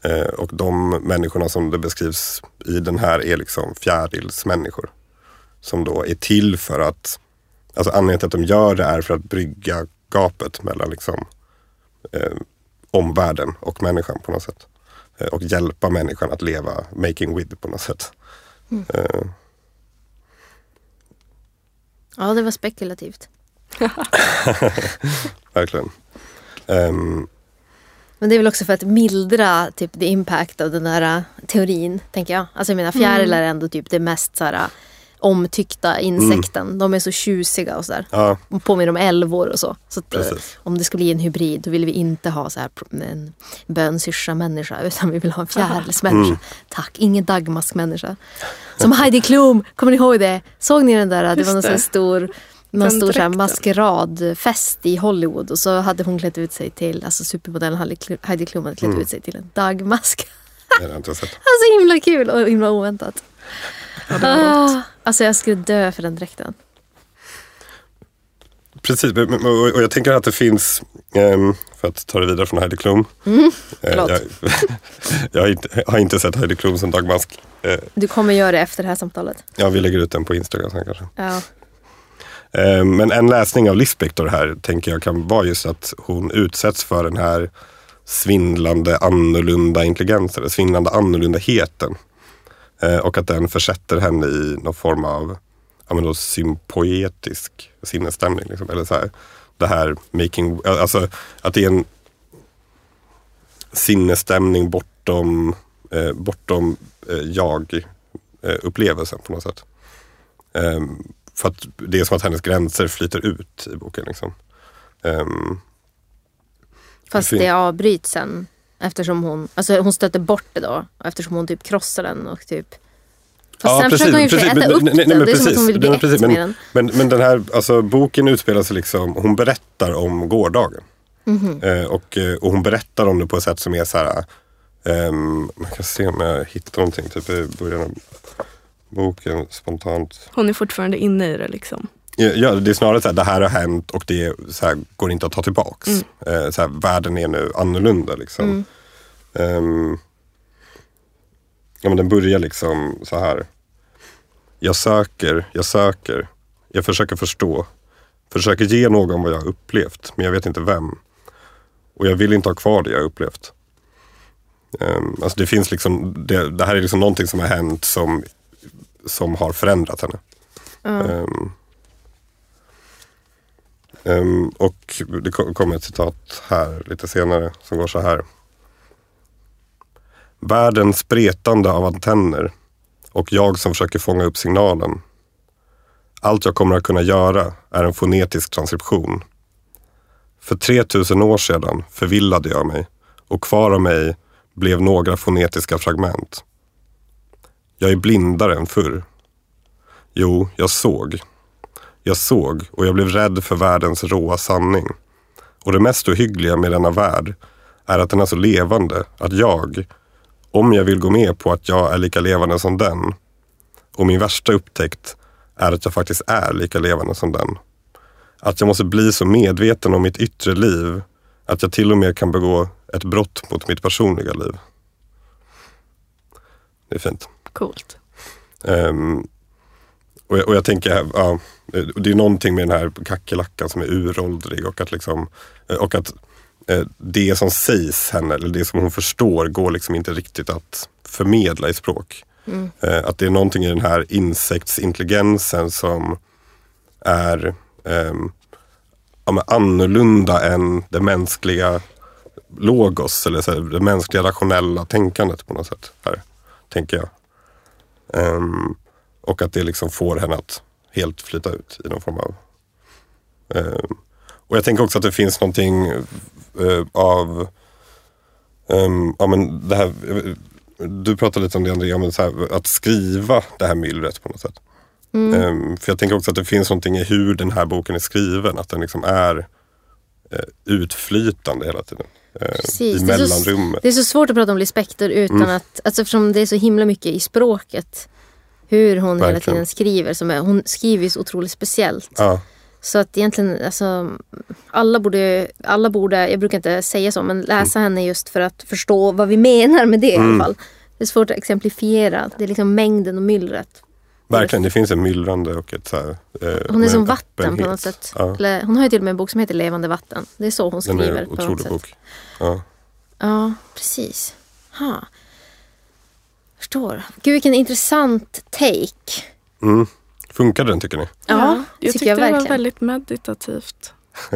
Eh, och de människorna som det beskrivs i den här är liksom fjärilsmänniskor. Som då är till för att, alltså anledningen till att de gör det är för att brygga gapet mellan liksom eh, omvärlden och människan på något sätt. Eh, och hjälpa människan att leva making with på något sätt. Eh, ja, det var spekulativt. verkligen. Ehm, Men det är väl också för att mildra typ, the impact av den där uh, teorin, tänker jag. Alltså jag menar fjärilar är ändå typ det mest så här, omtyckta insekten. De är så tjusiga och sådär. ja, De påminner om älvor och så. så att, eh, om det skulle bli en hybrid då vill vi inte ha så här en bönsyrsa-människa utan vi vill ha en fjärilsmänniska. Tack, ingen dagmaskmänniska. Som Heidi Klum, kommer ni ihåg det? Såg ni den där? Det var någon sån stor någon stor så här dräkten. maskeradfest i Hollywood och så hade hon klätt ut sig till, alltså supermodellen Heidi Klum- hade klätt ut sig till en dagmask. det har jag inte sett. Alltså himla kul och himla oväntat. Ah, alltså jag skulle dö för den dräkten. Precis, och jag tänker att det finns, ehm, för att ta det vidare från Heidi Klum. Eh, Mm, förlåt. jag, jag har inte, har inte sett Heidi Klum som dagmask. Eh, Du kommer göra det efter det här samtalet. Ja, vi lägger ut den på Instagram sen kanske. Ja. Eh, Men en läsning av Lispector här tänker jag kan vara just att hon utsätts för den här svindlande annorlunda intelligensen, eller svindlande annorlundaheten. Eh, och att den försätter henne i någon form av ja, men då, sympoetisk sinnesstämning. Liksom. Eller så här, det här making, alltså att det är en sinnesstämning bortom, eh, bortom eh, jag-upplevelsen på något sätt. Um, för att det är som att hennes gränser flyter ut i boken. Liksom. Um, Fast det avbryts sen. Eftersom hon, alltså hon stöter bort det då. Eftersom hon typ krossar den och typ Fast Ja, sen precis, försöker hon ju precis, äta men- upp nej, den. nej, men det är som att hon vill bli nej, precis, med men- den. Men, men den här alltså, boken utspelar sig liksom, hon berättar om gårdagen. Mhm. Eh, och, eh, och hon berättar om det på ett sätt som är så här, ehm, man kan se om jag hittar någonting typ i början av boken spontant. Hon är fortfarande inne i det liksom. Ja, det är snarare så här, det här har hänt och det här, går inte att ta tillbaks. Eh, så här, världen är nu annorlunda liksom. Ehm, ja, men den börjar liksom så här. Jag söker, jag söker. Jag försöker förstå. Försöker ge någon vad jag har upplevt, men jag vet inte vem. Och jag vill inte ha kvar det jag har upplevt. Um, alltså det finns liksom, det, det här är liksom någonting som har hänt som, som har förändrat henne. Ehm, Um, och det kommer ett citat här lite senare som går så här. Världen spretande av antenner och jag som försöker fånga upp signalen. Allt jag kommer att kunna göra är en fonetisk transkription. För 3000 år sedan förvillade jag mig och kvar av mig blev några fonetiska fragment. Jag är blindare än förr. Jo, jag såg. Jag såg och jag blev rädd för världens råa sanning. Och det mest ohyggliga med denna värld är att den är så levande att jag, om jag vill gå med på att jag är lika levande som den, och min värsta upptäckt är att jag faktiskt är lika levande som den. Att jag måste bli så medveten om mitt yttre liv att jag till och med kan begå ett brott mot mitt personliga liv. Det är fint. Coolt. Ehm, och, jag, och jag tänker, ja, det är någonting med den här kackerlackan som är uråldrig och att, liksom, eh, och att eh, det som sägs henne, eller det som hon förstår, går liksom inte riktigt att förmedla i språk. Eh, Att det är någonting i den här insektsintelligensen som är ehm, ja, annorlunda än det mänskliga logos, eller så här, det mänskliga rationella tänkandet på något sätt. Här, tänker jag. Ehm, och att det liksom får henne att helt flyta ut i någon form av... ehm, och jag tänker också att det finns någonting eh, av... ehm, ja, men det här, du pratade lite om det Andrea, men så här, att skriva det här myllret på något sätt. Ehm, för jag tänker också att det finns någonting i hur den här boken är skriven. Att den liksom är eh, utflytande hela tiden. eh, Precis, I det är så- mellanrummet. Det är så svårt att prata om Lis Spector utan Mm. att, alltså eftersom det är så himla mycket i språket. Hur hon hela Verkligen. tiden skriver. Som är, hon skriver ju så otroligt speciellt. Ja, Så att egentligen, alltså, alla borde, alla borde, jag brukar inte säga så, men läsa henne just för att förstå vad vi menar med det i alla fall. Det är svårt att exemplifiera. Det är liksom mängden och myllret. verkligen. Det finns en myllrande och ett så här, eh, Hon är som en vatten på öppenhet. något sätt. Ja, hon har ju till och med en bok som heter Levande vatten. Det är så hon den skriver. är en på otrolig bok. Ja. Ja, precis. Ha. Förstår. Gud vilken intressant take. Mm. Funkar den tycker ni? Ja, det jag tycker tyckte jag det var väldigt meditativt.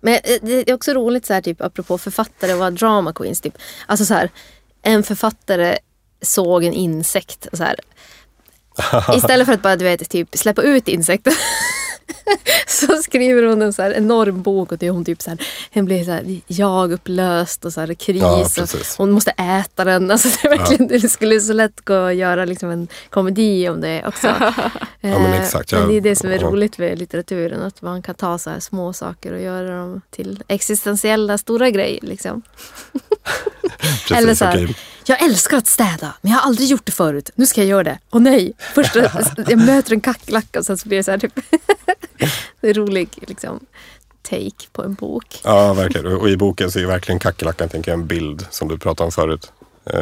Men eh, det är också roligt så här, typ, apropå författare och vara drama queens. Typ. Alltså så här, en författare såg en insekt. Så här, istället för att bara du vet, typ, släppa ut insekter. så skriver hon en så enorm bok och det är hon typ så här, hon blir så här jag-upplöst och så här kris. Ja, och hon måste äta den. Alltså det, är verkligen, det skulle så lätt gå att göra liksom en komedi om det också. men Eh, exakt, men jag- det är det som är ja. roligt med litteraturen. Att man kan ta så här små saker och göra dem till existentiella stora grejer. Liksom. Precis, Eller så här, okej. Jag älskar att städa men jag har aldrig gjort det förut. Nu ska jag göra det. Åh nej! Först jag möter en kackerlacka och sen så blir det så här typ. det är rolig liksom, take på en bok. Ja, verkligen. Och och i boken så är verkligen kackerlackan tänker jag, en bild som du pratade om förut. Eh,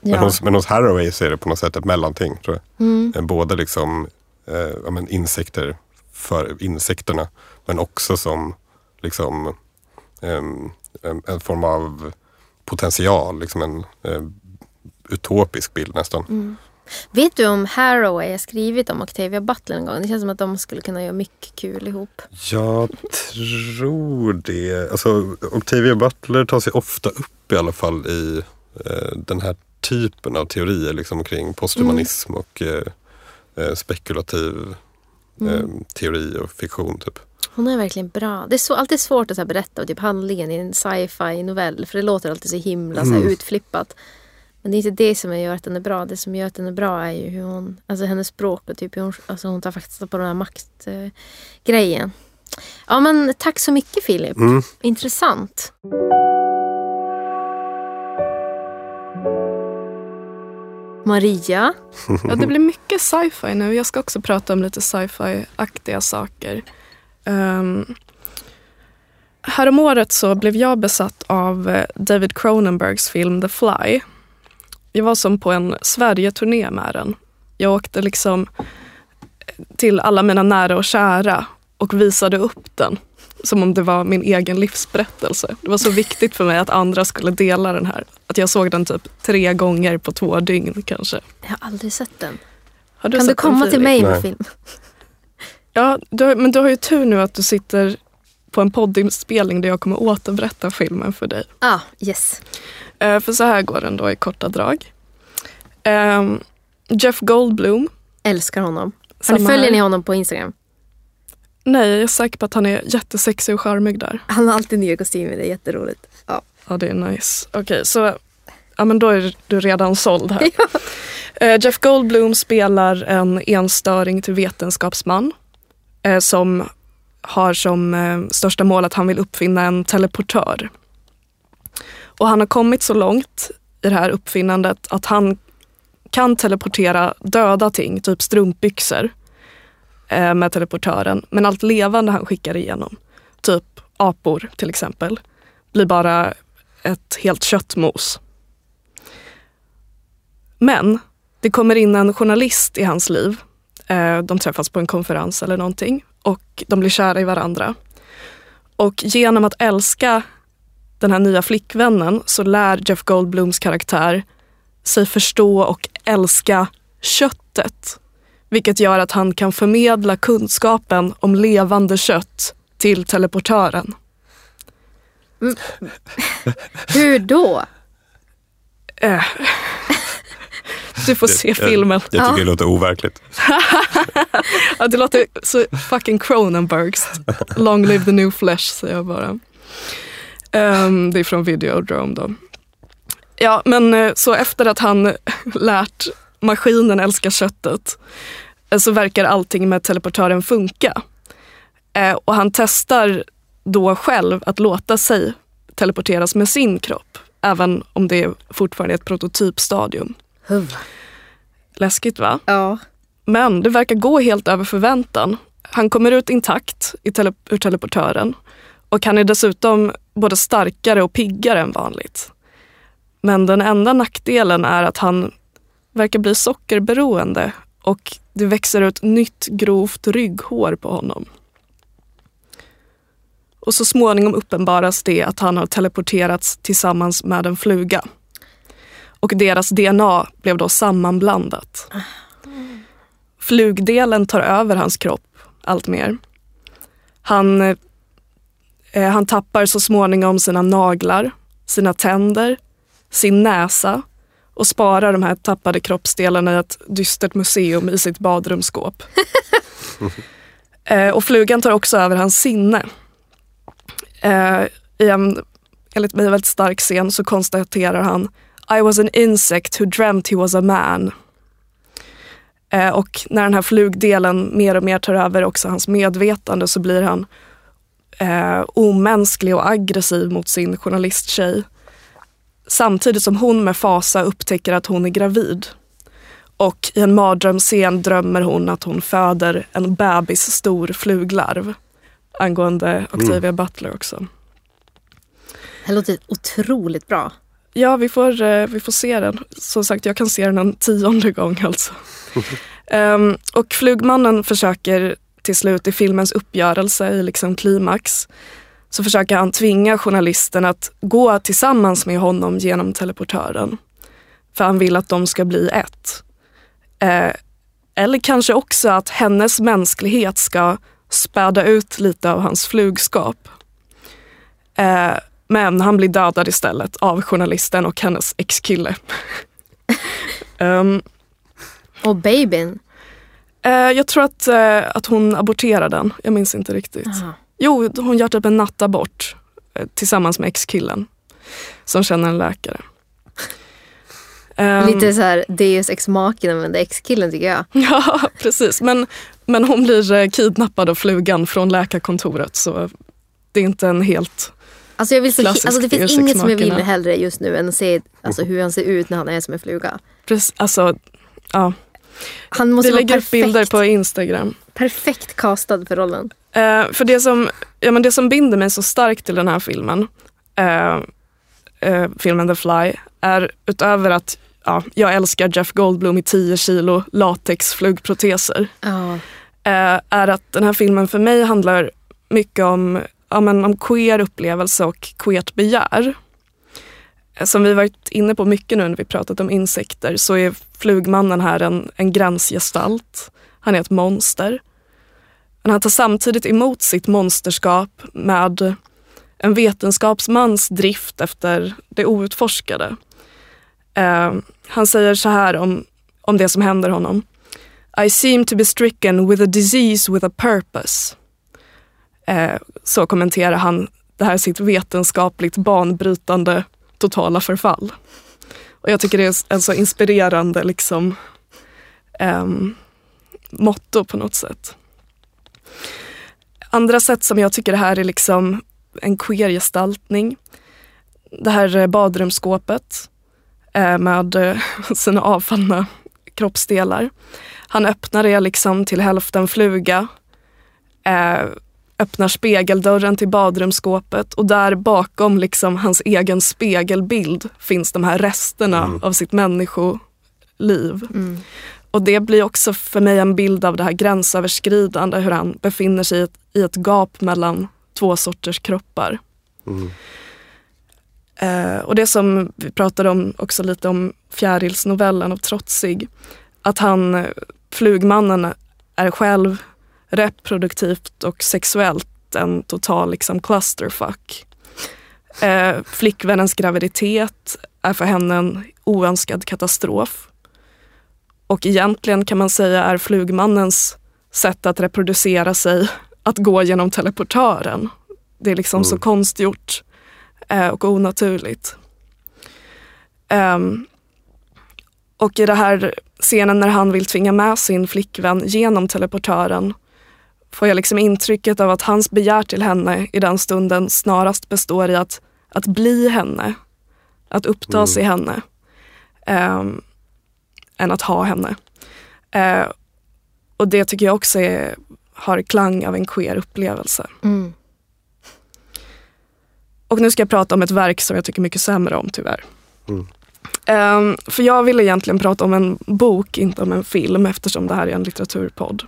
Men, Ja. hos, men hos Haraway så är det på något sätt ett mellanting. Tror jag. Mm. Eh, Både liksom, eh, men insekter för insekterna men också som liksom, em, en, en form av potential. Liksom en eh, utopisk bild nästan. Vet du om Haraway har skrivit om Octavia Butler en gång? Det känns som att de skulle kunna göra mycket kul ihop. Jag tror det. Alltså, Octavia Butler tar sig ofta upp i alla fall i eh, den här typen av teorier liksom, kring posthumanism Mm. och eh, eh, spekulativ eh, teori och fiktion. Typ. Hon är verkligen bra. Det är så, alltid svårt att så här berätta om typ handlingen i en sci-fi novell. För det låter alltid så himla så här Mm. utflippat. Men det är inte det som gör att den är bra. Det som gör att den är bra är ju hur hon, alltså hennes språk och typ hur hon, alltså hon tar faktiskt på den här maktgrejen. Eh, ja men tack så mycket Filip. Mm. Intressant. Maria. Ja, det blir mycket sci-fi nu. Jag ska också prata om lite sci-fi-aktiga saker. Um, häromåret så blev jag besatt av eh, David Cronenbergs film The Fly. Jag var som på en Sverige-turné med den. Jag åkte liksom till alla mina nära och kära och visade upp den som om det var min egen livsberättelse. Det var så viktigt för mig att andra skulle dela den här. Att jag såg den typ tre gånger på två dygn kanske. Jag har aldrig sett den. Har kan du sett den, komma till Filip? mig med Nej. film? Ja, du men du har ju tur nu att du sitter på en poddinspelning där jag kommer återberätta filmen för dig. Ah, yes. Eh, för så här går den då i korta drag. Ehm, Jeff Goldblum. Älskar honom. Har ni, samma följer ni honom på Instagram? Nej, jag är säker på att han är jättesexig och charmig där. Han har alltid nya kostymer, det är jätteroligt. Ja. Ja, det är nice. Okej, så ja, men då är du redan såld här. Eh, Jeff Goldblum spelar en enstöring till vetenskapsman Eh, som har som eh, största mål att han vill uppfinna en teleportör. Och han har kommit så långt i det här uppfinnandet att han kan teleportera döda ting, typ strumpbyxor, eh, med teleportören. Men allt levande han skickar igenom, typ apor till exempel, blir bara ett helt köttmos. Men det kommer in en journalist i hans liv. Eh, De träffas på en konferens eller någonting och de blir kära i varandra. Och genom att älska den här nya flickvännen så lär Jeff Goldblums karaktär sig förstå och älska köttet. Vilket gör att han kan förmedla kunskapen om levande kött till teleportören. Hur då? Du får se Jag, filmen. jag tycker Ja. det låter overkligt. Ja, det låter så fucking Cronenbergs. Long live the new flesh säger jag bara. Ehm, det är från Videodrome då. Ja, men eh, så efter att han lärt maskinen älska köttet eh, så verkar allting med teleportören funka. Eh, och han testar då själv att låta sig teleporteras med sin kropp. Även om det fortfarande är ett prototypstadium. Huv. Läskigt va? Ja. Men det verkar gå helt över förväntan. Han kommer ut intakt i tele ur teleportören och han är dessutom både starkare och piggare än vanligt. Men den enda nackdelen är att han verkar bli sockerberoende och det växer ut nytt grovt rygghår på honom. Och så småningom uppenbaras det att han har teleporterats tillsammans med en fluga. Och deras DNA blev då sammanblandat. Flugdelen tar över hans kropp allt mer. Han, eh, han tappar så småningom sina naglar, sina tänder, sin näsa och sparar de här tappade kroppsdelarna i ett dystert museum i sitt badrumsskåp. eh, och flugan tar också över hans sinne. Eh, I en enligt mig väldigt stark scen så konstaterar han I was an insect who dreamt he was a man. Eh, och när den här flugdelen mer och mer tar över också hans medvetande så blir han eh, omänsklig och aggressiv mot sin journalisttjej. Samtidigt som hon med fasa upptäcker att hon är gravid. Och i en mardrömsscen drömmer hon att hon föder en bebis stor fluglarv. Angående Octavia Butler också. Det låter otroligt bra. Ja, vi får, eh, vi får se den. Som sagt, jag kan se den en tionde gång alltså. Ehm, och Flugmannen försöker till slut i filmens uppgörelse, i liksom klimax, så försöker han tvinga journalisten att gå tillsammans med honom genom teleportören. För han vill att de ska bli ett. Eh, eller kanske också att hennes mänsklighet ska späda ut lite av hans flugskap. Eh, men han blir dödad istället av journalisten och hennes ex-kille. um, Och babyn. eh, jag tror att, eh, att hon aborterar den. Jag minns inte riktigt. Aha. Jo, hon gör typ en nattabort eh, tillsammans med ex-killen som känner en läkare. Ehm, Lite så här Deus ex machina med ex-killen tycker jag. Ja, precis. Men, men hon blir eh, kidnappad av flugan från läkarkontoret så det är inte en helt... Alltså, jag vill så, alltså det finns inget som jag vill hellre just nu än att se alltså, hur han ser ut när han är som en fluga. Precis, alltså, ja. Han måste Vi lägger upp bilder på Instagram. perfekt castad för rollen. Eh, för det som, ja, men det som binder mig så starkt till den här filmen, eh, eh, filmen The Fly, är utöver att ja, jag älskar Jeff Goldblum i 10 kilo latexflugproteser. Ja. eh, är att den här filmen för mig handlar mycket om, ja, men om queer upplevelse och queert begär. Som vi varit inne på mycket nu när vi pratat om insekter så är flugmannen här en, en gränsgestalt. Han är ett monster. Men han tar samtidigt emot sitt monsterskap med en vetenskapsmans drift efter det outforskade. Eh, han säger så här om, om det som händer honom. I seem to be stricken with a disease with a purpose. Eh, så kommenterar han det här sitt vetenskapligt banbrytande totala förfall. Och jag tycker det är en så alltså inspirerande liksom, ehm, motto på något sätt. Andra sätt som jag tycker det här är liksom en queer-gestaltning. Det här eh, badrumsskåpet eh, med eh, sina avfallna kroppsdelar. Han öppnar det liksom till hälften fluga. Öppnar spegeldörren till badrumsskåpet och där bakom liksom hans egen spegelbild finns de här resterna av sitt människoliv. Mm. Och det blir också för mig en bild av det här gränsöverskridande, hur han befinner sig i ett, i ett gap mellan två sorters kroppar. Mm. Eh, och det som vi pratade om också lite om Fjärilsnovellen av Trotsig, att han, eh, flugmannen, är själv reproduktivt och sexuellt en total liksom clusterfuck. Eh, flickvännens graviditet är för henne en oönskad katastrof. Och egentligen kan man säga är flugmannens sätt att reproducera sig att gå genom teleportören. Det är liksom så Mm. konstgjort eh, och onaturligt. Ehm, och i den här scenen när han vill tvinga med sin flickvän genom teleportören får jag liksom intrycket av att hans begär till henne i den stunden snarast består i att, att bli henne. Att upptas i henne. ehm, än att ha henne. Eh, och det tycker jag också är, har klang av en queer upplevelse. Mm. Och nu ska jag prata om ett verk som jag tycker mycket sämre om tyvärr. Mm. Ehm, för jag ville egentligen prata om en bok, inte om en film eftersom det här är en litteraturpodd.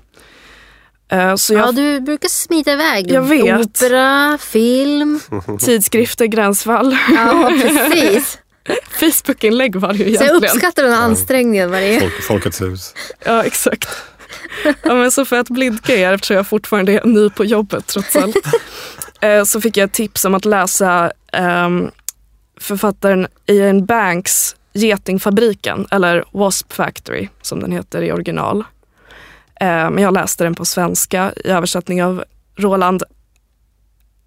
Eh, så jag, Ja, du brukar smita iväg. Jag vet. Opera, film. tidskrifter, gränsfall, Ja, precis. Facebookinlägg var det ju Så jag egentligen. uppskattar den här ansträngningen varje... Folk, Folkets hus. Ja, exakt. Ja, men så för att blidka er, eftersom jag fortfarande är ny på jobbet trots allt, eh, så fick jag ett tips om att läsa ehm, författaren Ian Banks Getingfabriken, eller Wasp Factory som den heter i original. Men jag läste den på svenska i översättning av Roland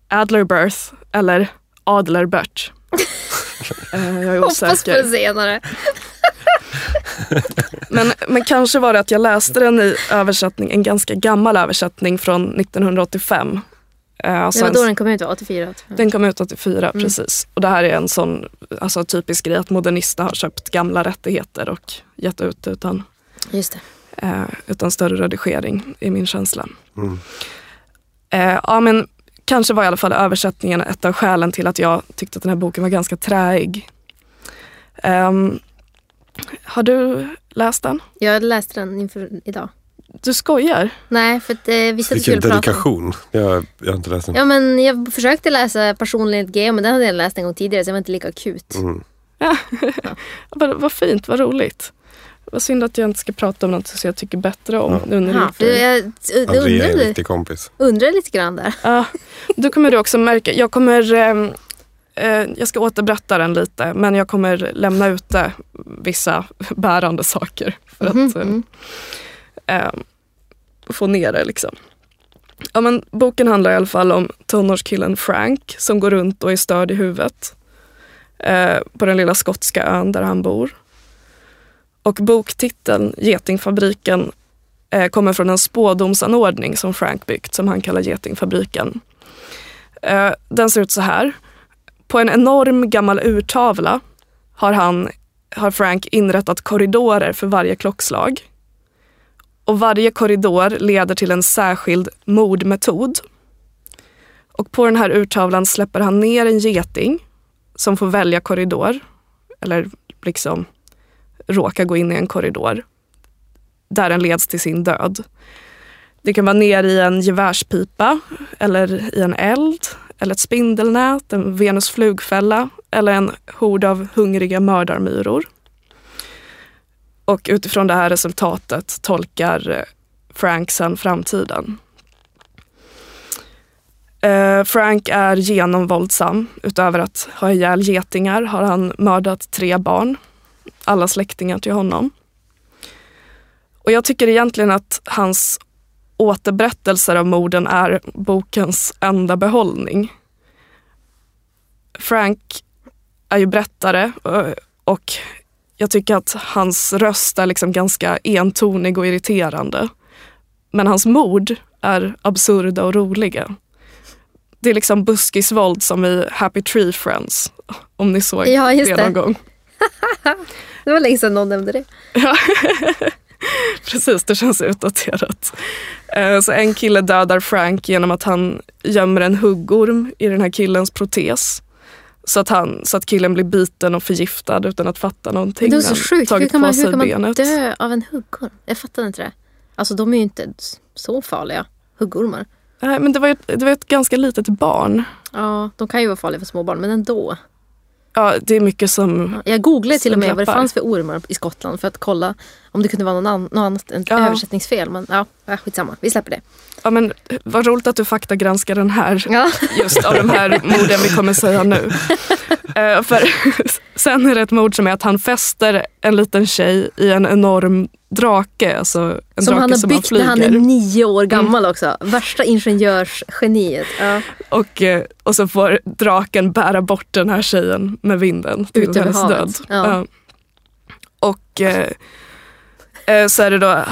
Adlerbirth, eller Adlerbert. Eh, jag är Hoppas på osäker. det senare. Men, men kanske var det att jag läste den i översättning, en ganska gammal översättning från 1985. Eh, alltså Det var då den kom ut, va? 84? 85. den kom ut 84, Mm. precis. Och det här är en sån alltså, typisk grej att modernister har köpt gamla rättigheter och gett ut utan, Just det. Eh, utan större redigering, i min känsla. Mm. Eh, ja, men kanske var i alla fall översättningen ett av skälen till att jag tyckte att den här boken var ganska träig. Ehm, har du läst den? Jag läste den inför idag. Du skojar? Nej, för att eh, vi satt Vilken dedikation. Jag, jag har inte läst den. Ja, men jag försökte läsa Personlighet G, men den hade jag läst en gång tidigare så jag var inte lika akut. Mm. Vad, vad fint, vad roligt. Vad synd att jag inte ska prata om något som jag tycker bättre om. Ja. nu när du jag är en undrar, riktig kompis. undrar lite grann där. Ja, då kommer du också märka, jag kommer ehm, eh, jag ska återberätta den lite men jag kommer lämna ute vissa bärande saker för att Mhm, eh, mm. eh, få ner det. Liksom. Ja, men boken handlar i alla fall om tonårskillen Frank som går runt och är störd i huvudet eh, på den lilla skotska ön där han bor. Och boktiteln Getingfabriken eh, kommer från en spådomsanordning som Frank byggt som han kallar Getingfabriken. Eh, den ser ut så här. På en enorm gammal urtavla har, han, har Frank inrättat korridorer för varje klockslag. Och varje korridor leder till en särskild mordmetod. Och på den här urtavlan släpper han ner en geting som får välja korridor. Eller liksom råkar gå in i en korridor. Där den leds till sin död. Det kan vara ner i en gevärspipa eller i en eld eller ett spindelnät, en Venus flugfälla eller en hord av hungriga mördarmyror. Och utifrån det här resultatet tolkar eh, Frank sen framtiden. Eh, Frank är genomvåldsam. Utöver att ha ihjäl getingar har han mördat tre barn. Alla släktingar till honom. Och jag tycker egentligen att hans återberättelser av morden är bokens enda behållning. Frank är ju berättare eh, och jag tycker att hans röst är liksom ganska entonig och irriterande. Men hans mord är absurda och roliga. Det är liksom buskisvåld som i Happy Tree Friends. Om ni såg Ja, det. någon gång. Det var länge sedan någon nämnde det. Ja. Precis, det känns utdaterat. Eh, Så en kille dödar Frank genom att han gömmer en huggorm i den här killens protes. Så att, han, så att killen blir biten och förgiftad utan att fatta någonting. Det är så sjukt. Hur kan, man, hur kan man benet. dö av en huggorm? Jag fattar inte det. Alltså de är ju inte så farliga, huggormar. Nej, men det var, ett, det var ett ganska litet barn. Ja, de kan ju vara farliga för små barn, men ändå. Ja, det är mycket som... Jag googlade till och med vad det fanns för ormar i Skottland för att kolla om det kunde vara någon an, något annat än Ja. översättningsfel. Men ja, ja, skitsamma. Vi släpper det. Ja, men vad roligt att du faktagranskar den här Ja. just av de här morden vi kommer säga nu. Eh, för sen är det ett mord som är att han fäster en liten tjej i en enorm drake. Alltså en Som drake han har som byggt han när han är nio år gammal också. Värsta ingenjörsgeniet. Ja. Och, eh, och så får draken bära bort den här tjejen med vinden till Ut hennes havet. död. Ja. Och eh, eh, så är det då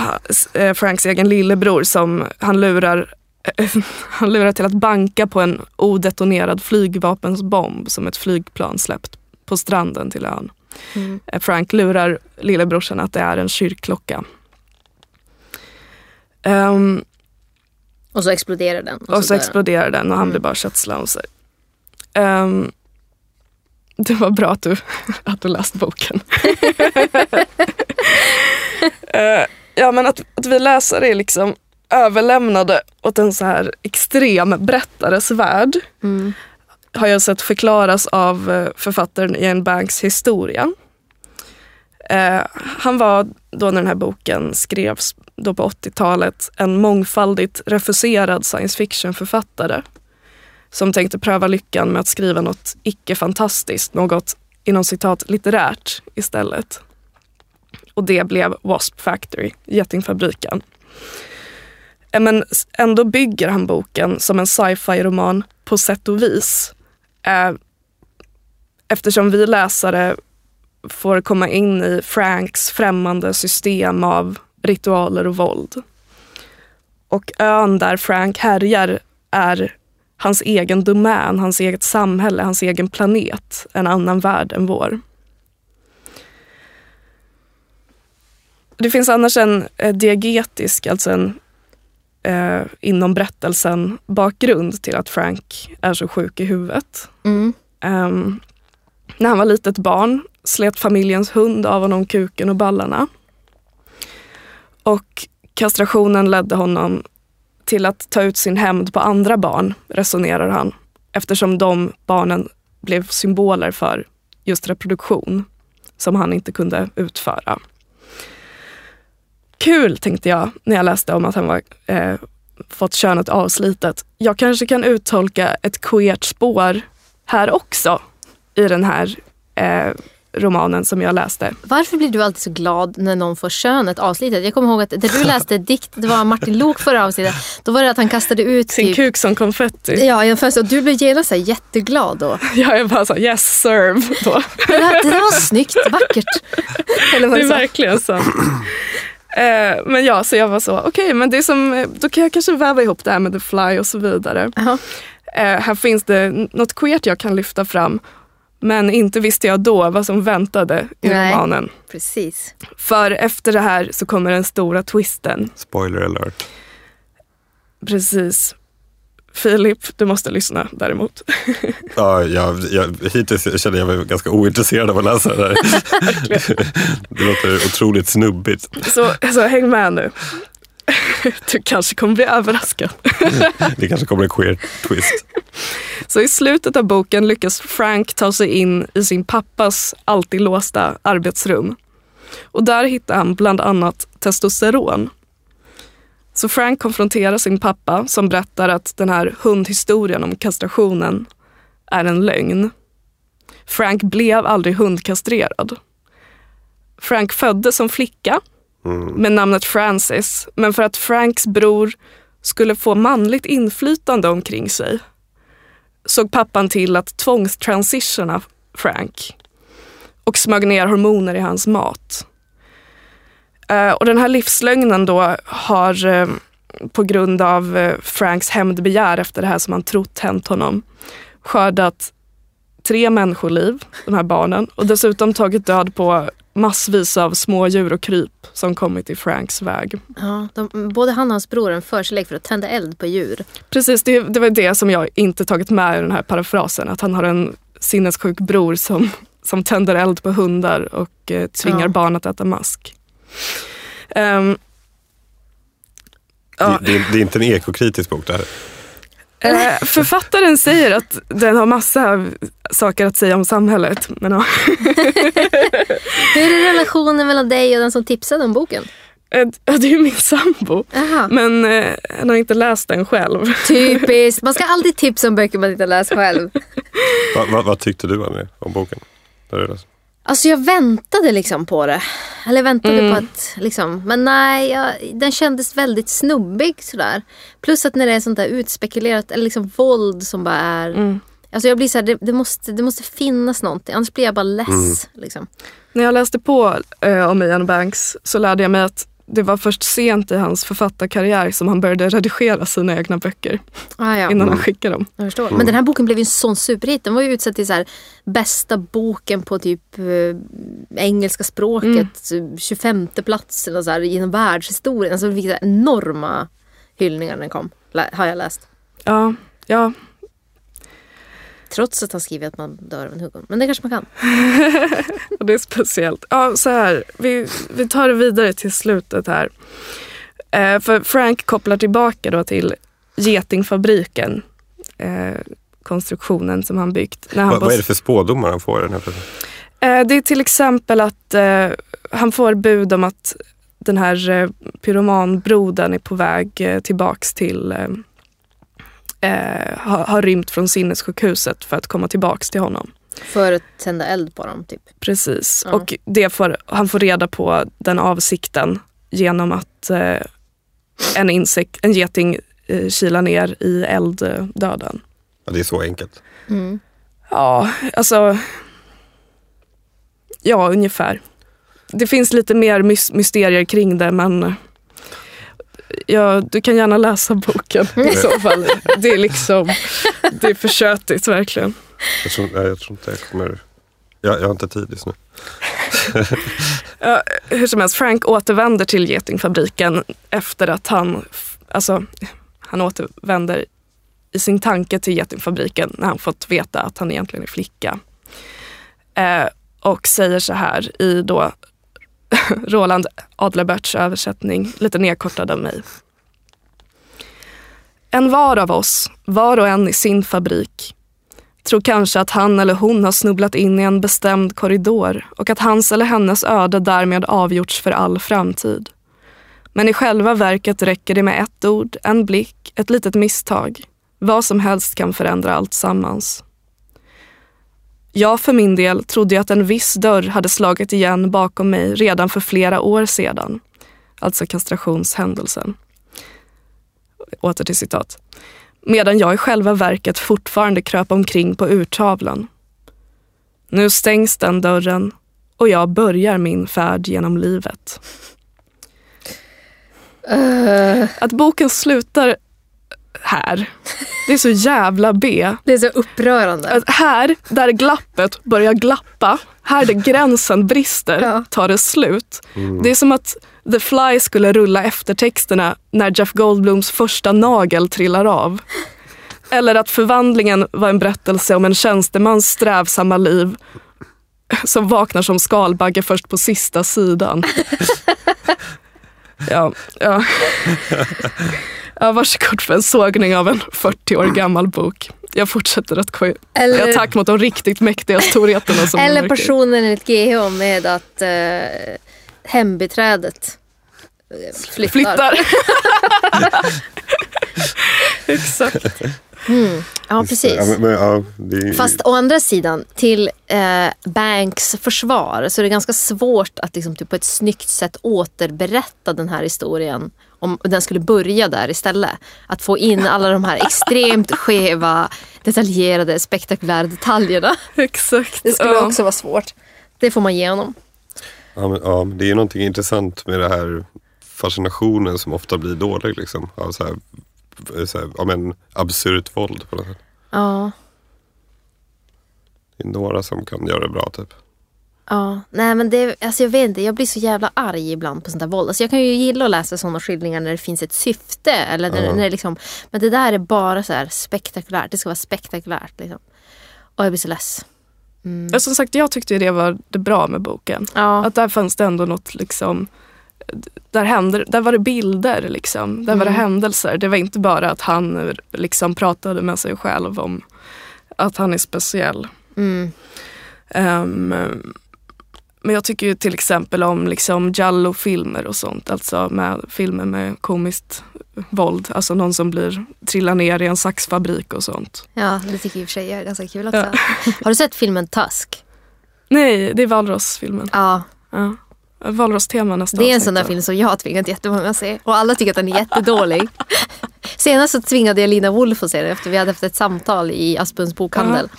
eh, Franks egen lillebror som han lurar han lurar till att banka på en odetonerad flygvapensbomb som ett flygplan släppt på stranden till ön. Mm. Eh, Frank lurar lillebrorsan att det är en kyrkklocka. Ehm, Och så exploderar den. och så dör han. exploderar den och han Mm. blir bara köttslamsor. Um, det var bra att du, att du läst boken. Eh, ja men att, att vi läsare är liksom överlämnade åt en så här extrem berättares värld Mm. har jag sett förklaras av eh, författaren Ian Banks historia. Eh, han var då när den här boken skrevs, då på 80-talet, en mångfaldigt refuserad science fiction-författare som tänkte pröva lyckan med att skriva något icke-fantastiskt, något inom citat litterärt istället. Och det blev Wasp Factory, Getingfabriken. Eh, men ändå bygger han boken som en sci-fi-roman på sätt och vis. Eh, eftersom vi läsare får komma in i Franks främmande system av ritualer och våld. Och ön där Frank härjar är hans egen domän, hans eget samhälle, hans egen planet. En annan värld än vår. Det finns annars en eh, diegetisk, alltså en eh, inom berättelsen bakgrund till att Frank är så sjuk i huvudet. Mm. Ehm, när han var litet barn slet familjens hund av honom kuken och ballarna. Och kastrationen ledde honom till att ta ut sin hämnd på andra barn, resonerar han. Eftersom de barnen blev symboler för just reproduktion som han inte kunde utföra. Kul tänkte jag när jag läste om att han var, eh, fått könet avslitet. Jag kanske kan uttolka ett queert spår här också i den här eh, romanen som jag läste. Varför blir du alltid så glad när någon får könet avslitet? Jag kommer ihåg att när du läste dikt, det var Martin Lok förra avsnittet, då var det att han kastade ut Sin typ, kuk som konfetti. Ja, jag och du blev genast så jätteglad då. Jag är bara så yes serve. Då. Det, där, det där var snyggt, vackert. Det är verkligen så. Eh, men ja, så jag var så, okej, men det är som, då kan jag kanske väva ihop det här med The Fly och så vidare. Jaha. Eh, här finns det något queert jag kan lyfta fram. Men inte visste jag då vad som väntade i Nej. romanen. Precis. För efter det här så kommer den stora twisten. Spoiler alert. Precis. Filip, du måste lyssna däremot. Ja, jag, jag, hittills känner jag mig ganska ointresserad av att läsa det här. det låter otroligt snubbigt. Så, så häng med nu. Du kanske kommer bli överraskad. Det kanske kommer en queer twist. Så i slutet av boken lyckas Frank ta sig in i sin pappas alltid låsta arbetsrum. Och där hittar han bland annat testosteron. Så Frank konfronterar sin pappa som berättar att den här hundhistorien om kastrationen är en lögn. Frank blev aldrig hundkastrerad. Frank föddes som flicka med namnet Francis, men för att Franks bror skulle få manligt inflytande omkring sig såg pappan till att tvångstransitiona Frank och smög ner hormoner i hans mat. Eh, och den här livslögnen då har eh, på grund av eh, Franks hämndbegär efter det här som han trott hänt honom skördat tre människoliv, de här barnen, och dessutom tagit död på massvis av små djur och kryp som kommit i Franks väg. Ja, de, både han och hans bror en förkärlek för att tända eld på djur. Precis, det, det var det som jag inte tagit med i den här parafrasen. Att han har en sinnessjuk bror som, som tänder eld på hundar och eh, tvingar Ja. barn att äta mask. Ehm, ja, Det, det, det är inte en ekokritisk bok det här. eh, författaren säger att den har massa saker att säga om samhället. Men, ja, Hur är relationen mellan dig och den som tipsade om boken? eh, det är ju min sambo. Jaha. Men eh, han har inte läst den själv. Typiskt. Man ska alltid tipsa om böcker man inte läst själv. Va, va, vad tyckte du Annie, om boken? Alltså jag väntade liksom på det. Eller väntade på att liksom. Men nej, jag, den kändes väldigt snubbig sådär. Plus att när det är sånt där utspekulerat eller liksom våld som bara är. Alltså jag blir såhär, det, det, måste, det måste finnas någonting. Annars blir jag bara less. Liksom. När jag läste på eh, om Ian Banks så lärde jag mig att det var först sent i hans författarkarriär som han började redigera sina egna böcker Ah, ja. innan han skickade dem. Jag förstår. Men den här boken blev ju en sån superhit. Den var ju utsedd till så här, bästa boken på typ eh, engelska språket. 25 plats eller så här, inom världshistorien. Alltså, den fick så här enorma hyllningar när den kom. Har jag läst. Ja, ja, Trots att han skriver att man dör av en huggorm. Men det kanske man kan. och det är speciellt. Ja, så här, vi, vi tar det vidare till slutet här. Eh, för Frank kopplar tillbaka då till getingfabriken. Eh, konstruktionen som han byggt. När han Vad, vad är det för spådomar han får den här? Eh, Det är till exempel att eh, han får bud om att den här eh, pyromanbrodern är på väg eh, tillbaks till eh, har, har rymt från sinnessjukhuset för att komma tillbaks till honom. För att tända eld på dem typ. Precis. Ja. Och det får, han får reda på den avsikten genom att eh, en, insekt, en geting eh, kilar ner i elddöden. Ja, det är så enkelt. Mm. Ja, alltså. Ja, ungefär. Det finns lite mer mys- mysterier kring det men ja, du kan gärna läsa boken i så fall. Det är liksom, det är för tjötigt verkligen. Jag tror, nej, jag tror inte jag kommer... Jag, jag har inte tid just nu. Ja, hur som helst, Frank återvänder till getingfabriken efter att han, alltså han återvänder i sin tanke till getingfabriken när han fått veta att han egentligen är flicka. Eh, och säger så här i då Roland Adlerberts översättning, lite nedkortad av mig. En var av oss, var och en i sin fabrik, tror kanske att han eller hon har snubblat in i en bestämd korridor och att hans eller hennes öde därmed avgjorts för all framtid. Men i själva verket räcker det med ett ord, en blick, ett litet misstag. Vad som helst kan förändra allt sammans. Jag för min del trodde att en viss dörr hade slagit igen bakom mig redan för flera år sedan. Alltså kastrationshändelsen. Åter till citat. Medan jag i själva verket fortfarande kröp omkring på urtavlan. Nu stängs den dörren och jag börjar min färd genom livet. Uh. Att boken slutar här, det är så jävla B. Det är så upprörande. Att här, där glappet börjar glappa, här där gränsen brister, Ja. tar det slut. Det är som att The Fly skulle rulla eftertexterna när Jeff Goldblums första nagel trillar av. Eller att förvandlingen var en berättelse om en tjänstemans strävsamma liv som vaknar som skalbagge först på sista sidan. Ja, ja. Ja, varsågod för en sågning av en 40 år gammal bok. Jag fortsätter att ko- Eller- attack mot de riktigt mäktiga storheterna som Eller personen enligt GH med att eh, hembiträdet eh, flyttar. flyttar. Exakt. Ja, precis. Ja, men, ja, det Fast å andra sidan, till eh, Banks försvar så är det ganska svårt att liksom, typ, på ett snyggt sätt återberätta den här historien. Om den skulle börja där istället. Att få in alla de här extremt skeva, detaljerade, spektakulära detaljerna. Exakt. Det skulle ja. också vara svårt. Det får man ge honom. ja, men, ja, det är någonting intressant med det här fascinationen som ofta blir dålig. Liksom, av så här, så här, ja, men, absurt våld på något sätt. Ja. Det är några som kan göra det bra typ. Ja, nej men det, alltså jag vet inte, jag blir så jävla arg ibland på sånt där våld. Alltså jag kan ju gilla att läsa sådana skildringar när det finns ett syfte. Eller när, Ja. när det liksom, men det där är bara så spektakulärt, det ska vara spektakulärt. Liksom. Och jag blir så less. Ja, Som sagt, jag tyckte det var det bra med boken. Ja, Att där fanns det ändå något liksom där, hände, där var det bilder, liksom. där var det Mm. händelser. Det var inte bara att han liksom pratade med sig själv om att han är speciell. mm, Ehm, men jag tycker ju till exempel om liksom Giallo-filmer och sånt. Alltså med filmer med komiskt våld. Alltså någon som blir trillar ner i en saxfabrik och sånt. ja, det tycker jag i och för sig är ganska kul också. Har du sett filmen Tusk? Nej, det är Valross-filmen. Ja, Ja. Valross-tema nästa det är en sån där film som jag har tvingat jättemånga att se. Och alla tycker att den är jättedålig. Senast så tvingade jag Lina Wolf att se den efter vi hade haft ett samtal i Aspuns bokhandel.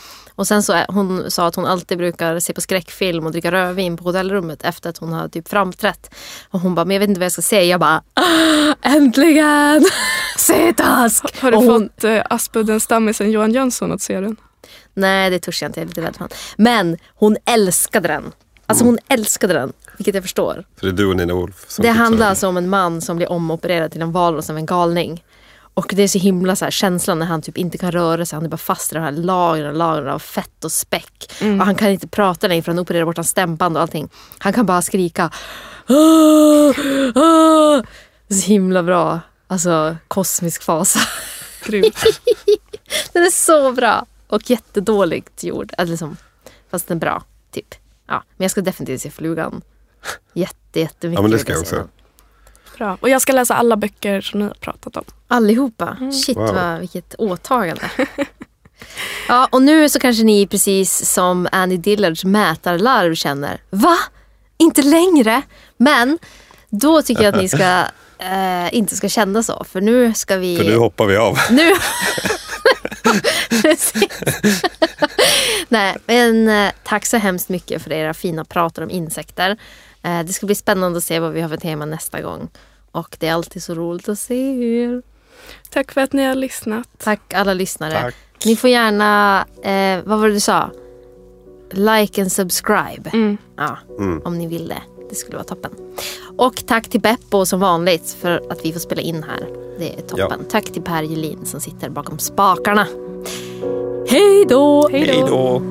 Och sen så är, hon sa att hon alltid brukar se på skräckfilm och dricka rödvin på hotellrummet efter att hon har typ framträtt. Och hon bara, men jag vet inte vad jag ska säga. Jag bara, "Ah, äntligen! Se Tusk! Har du Och hon, fått eh, Aspudden stammisen Johan Jönsson att se den? Nej, det törs jag inte. Jag är lite rädd för honom. Men hon älskade den. Alltså hon älskade den, vilket jag förstår. Så det är du och Nina Wolf som Det tipsar handlar om alltså om en man som blir omopererad till en valross av en galning. Och det är så himla så här, känslan när han typ inte kan röra sig. Han är bara fast i de här lagren och lagren av fett och späck. Och han kan inte prata längre för han opererar bort hans stämband och allting. Han kan bara skrika. "Ah, ah." Det är så himla bra. Alltså kosmisk fasa. Den är så bra. Och jättedåligt gjord. Alltså, liksom, fast den är bra. Typ. Ja, men jag ska definitivt se Flugan. Jätte, jättemycket. Ja men det ska jag också. den. Bra. Och jag ska läsa alla böcker som ni har pratat om. Allihopa. Shit Wow. vad, vilket åtagande. ja, och nu så kanske ni precis som Annie Dillards mätarlarv känner. Va? Inte längre? Men då tycker jag att ni ska eh, inte ska känna så. För nu ska vi... För nu hoppar vi av. Nu... Precis. Nej, men eh, tack så hemskt mycket för era fina pratar om insekter. Eh, det ska bli spännande att se vad vi har för tema nästa gång. Och det är alltid så roligt att se er. Tack för att ni har lyssnat. Tack alla lyssnare. Tack. Ni får gärna, eh, vad var det du sa? Like and subscribe. Mm. Ja, Mm. om ni vill det. Det skulle vara toppen. Och tack till Beppo som vanligt för att vi får spela in här. Det är toppen. Tack till Per Julin som sitter bakom spakarna. Hej då! Hej då!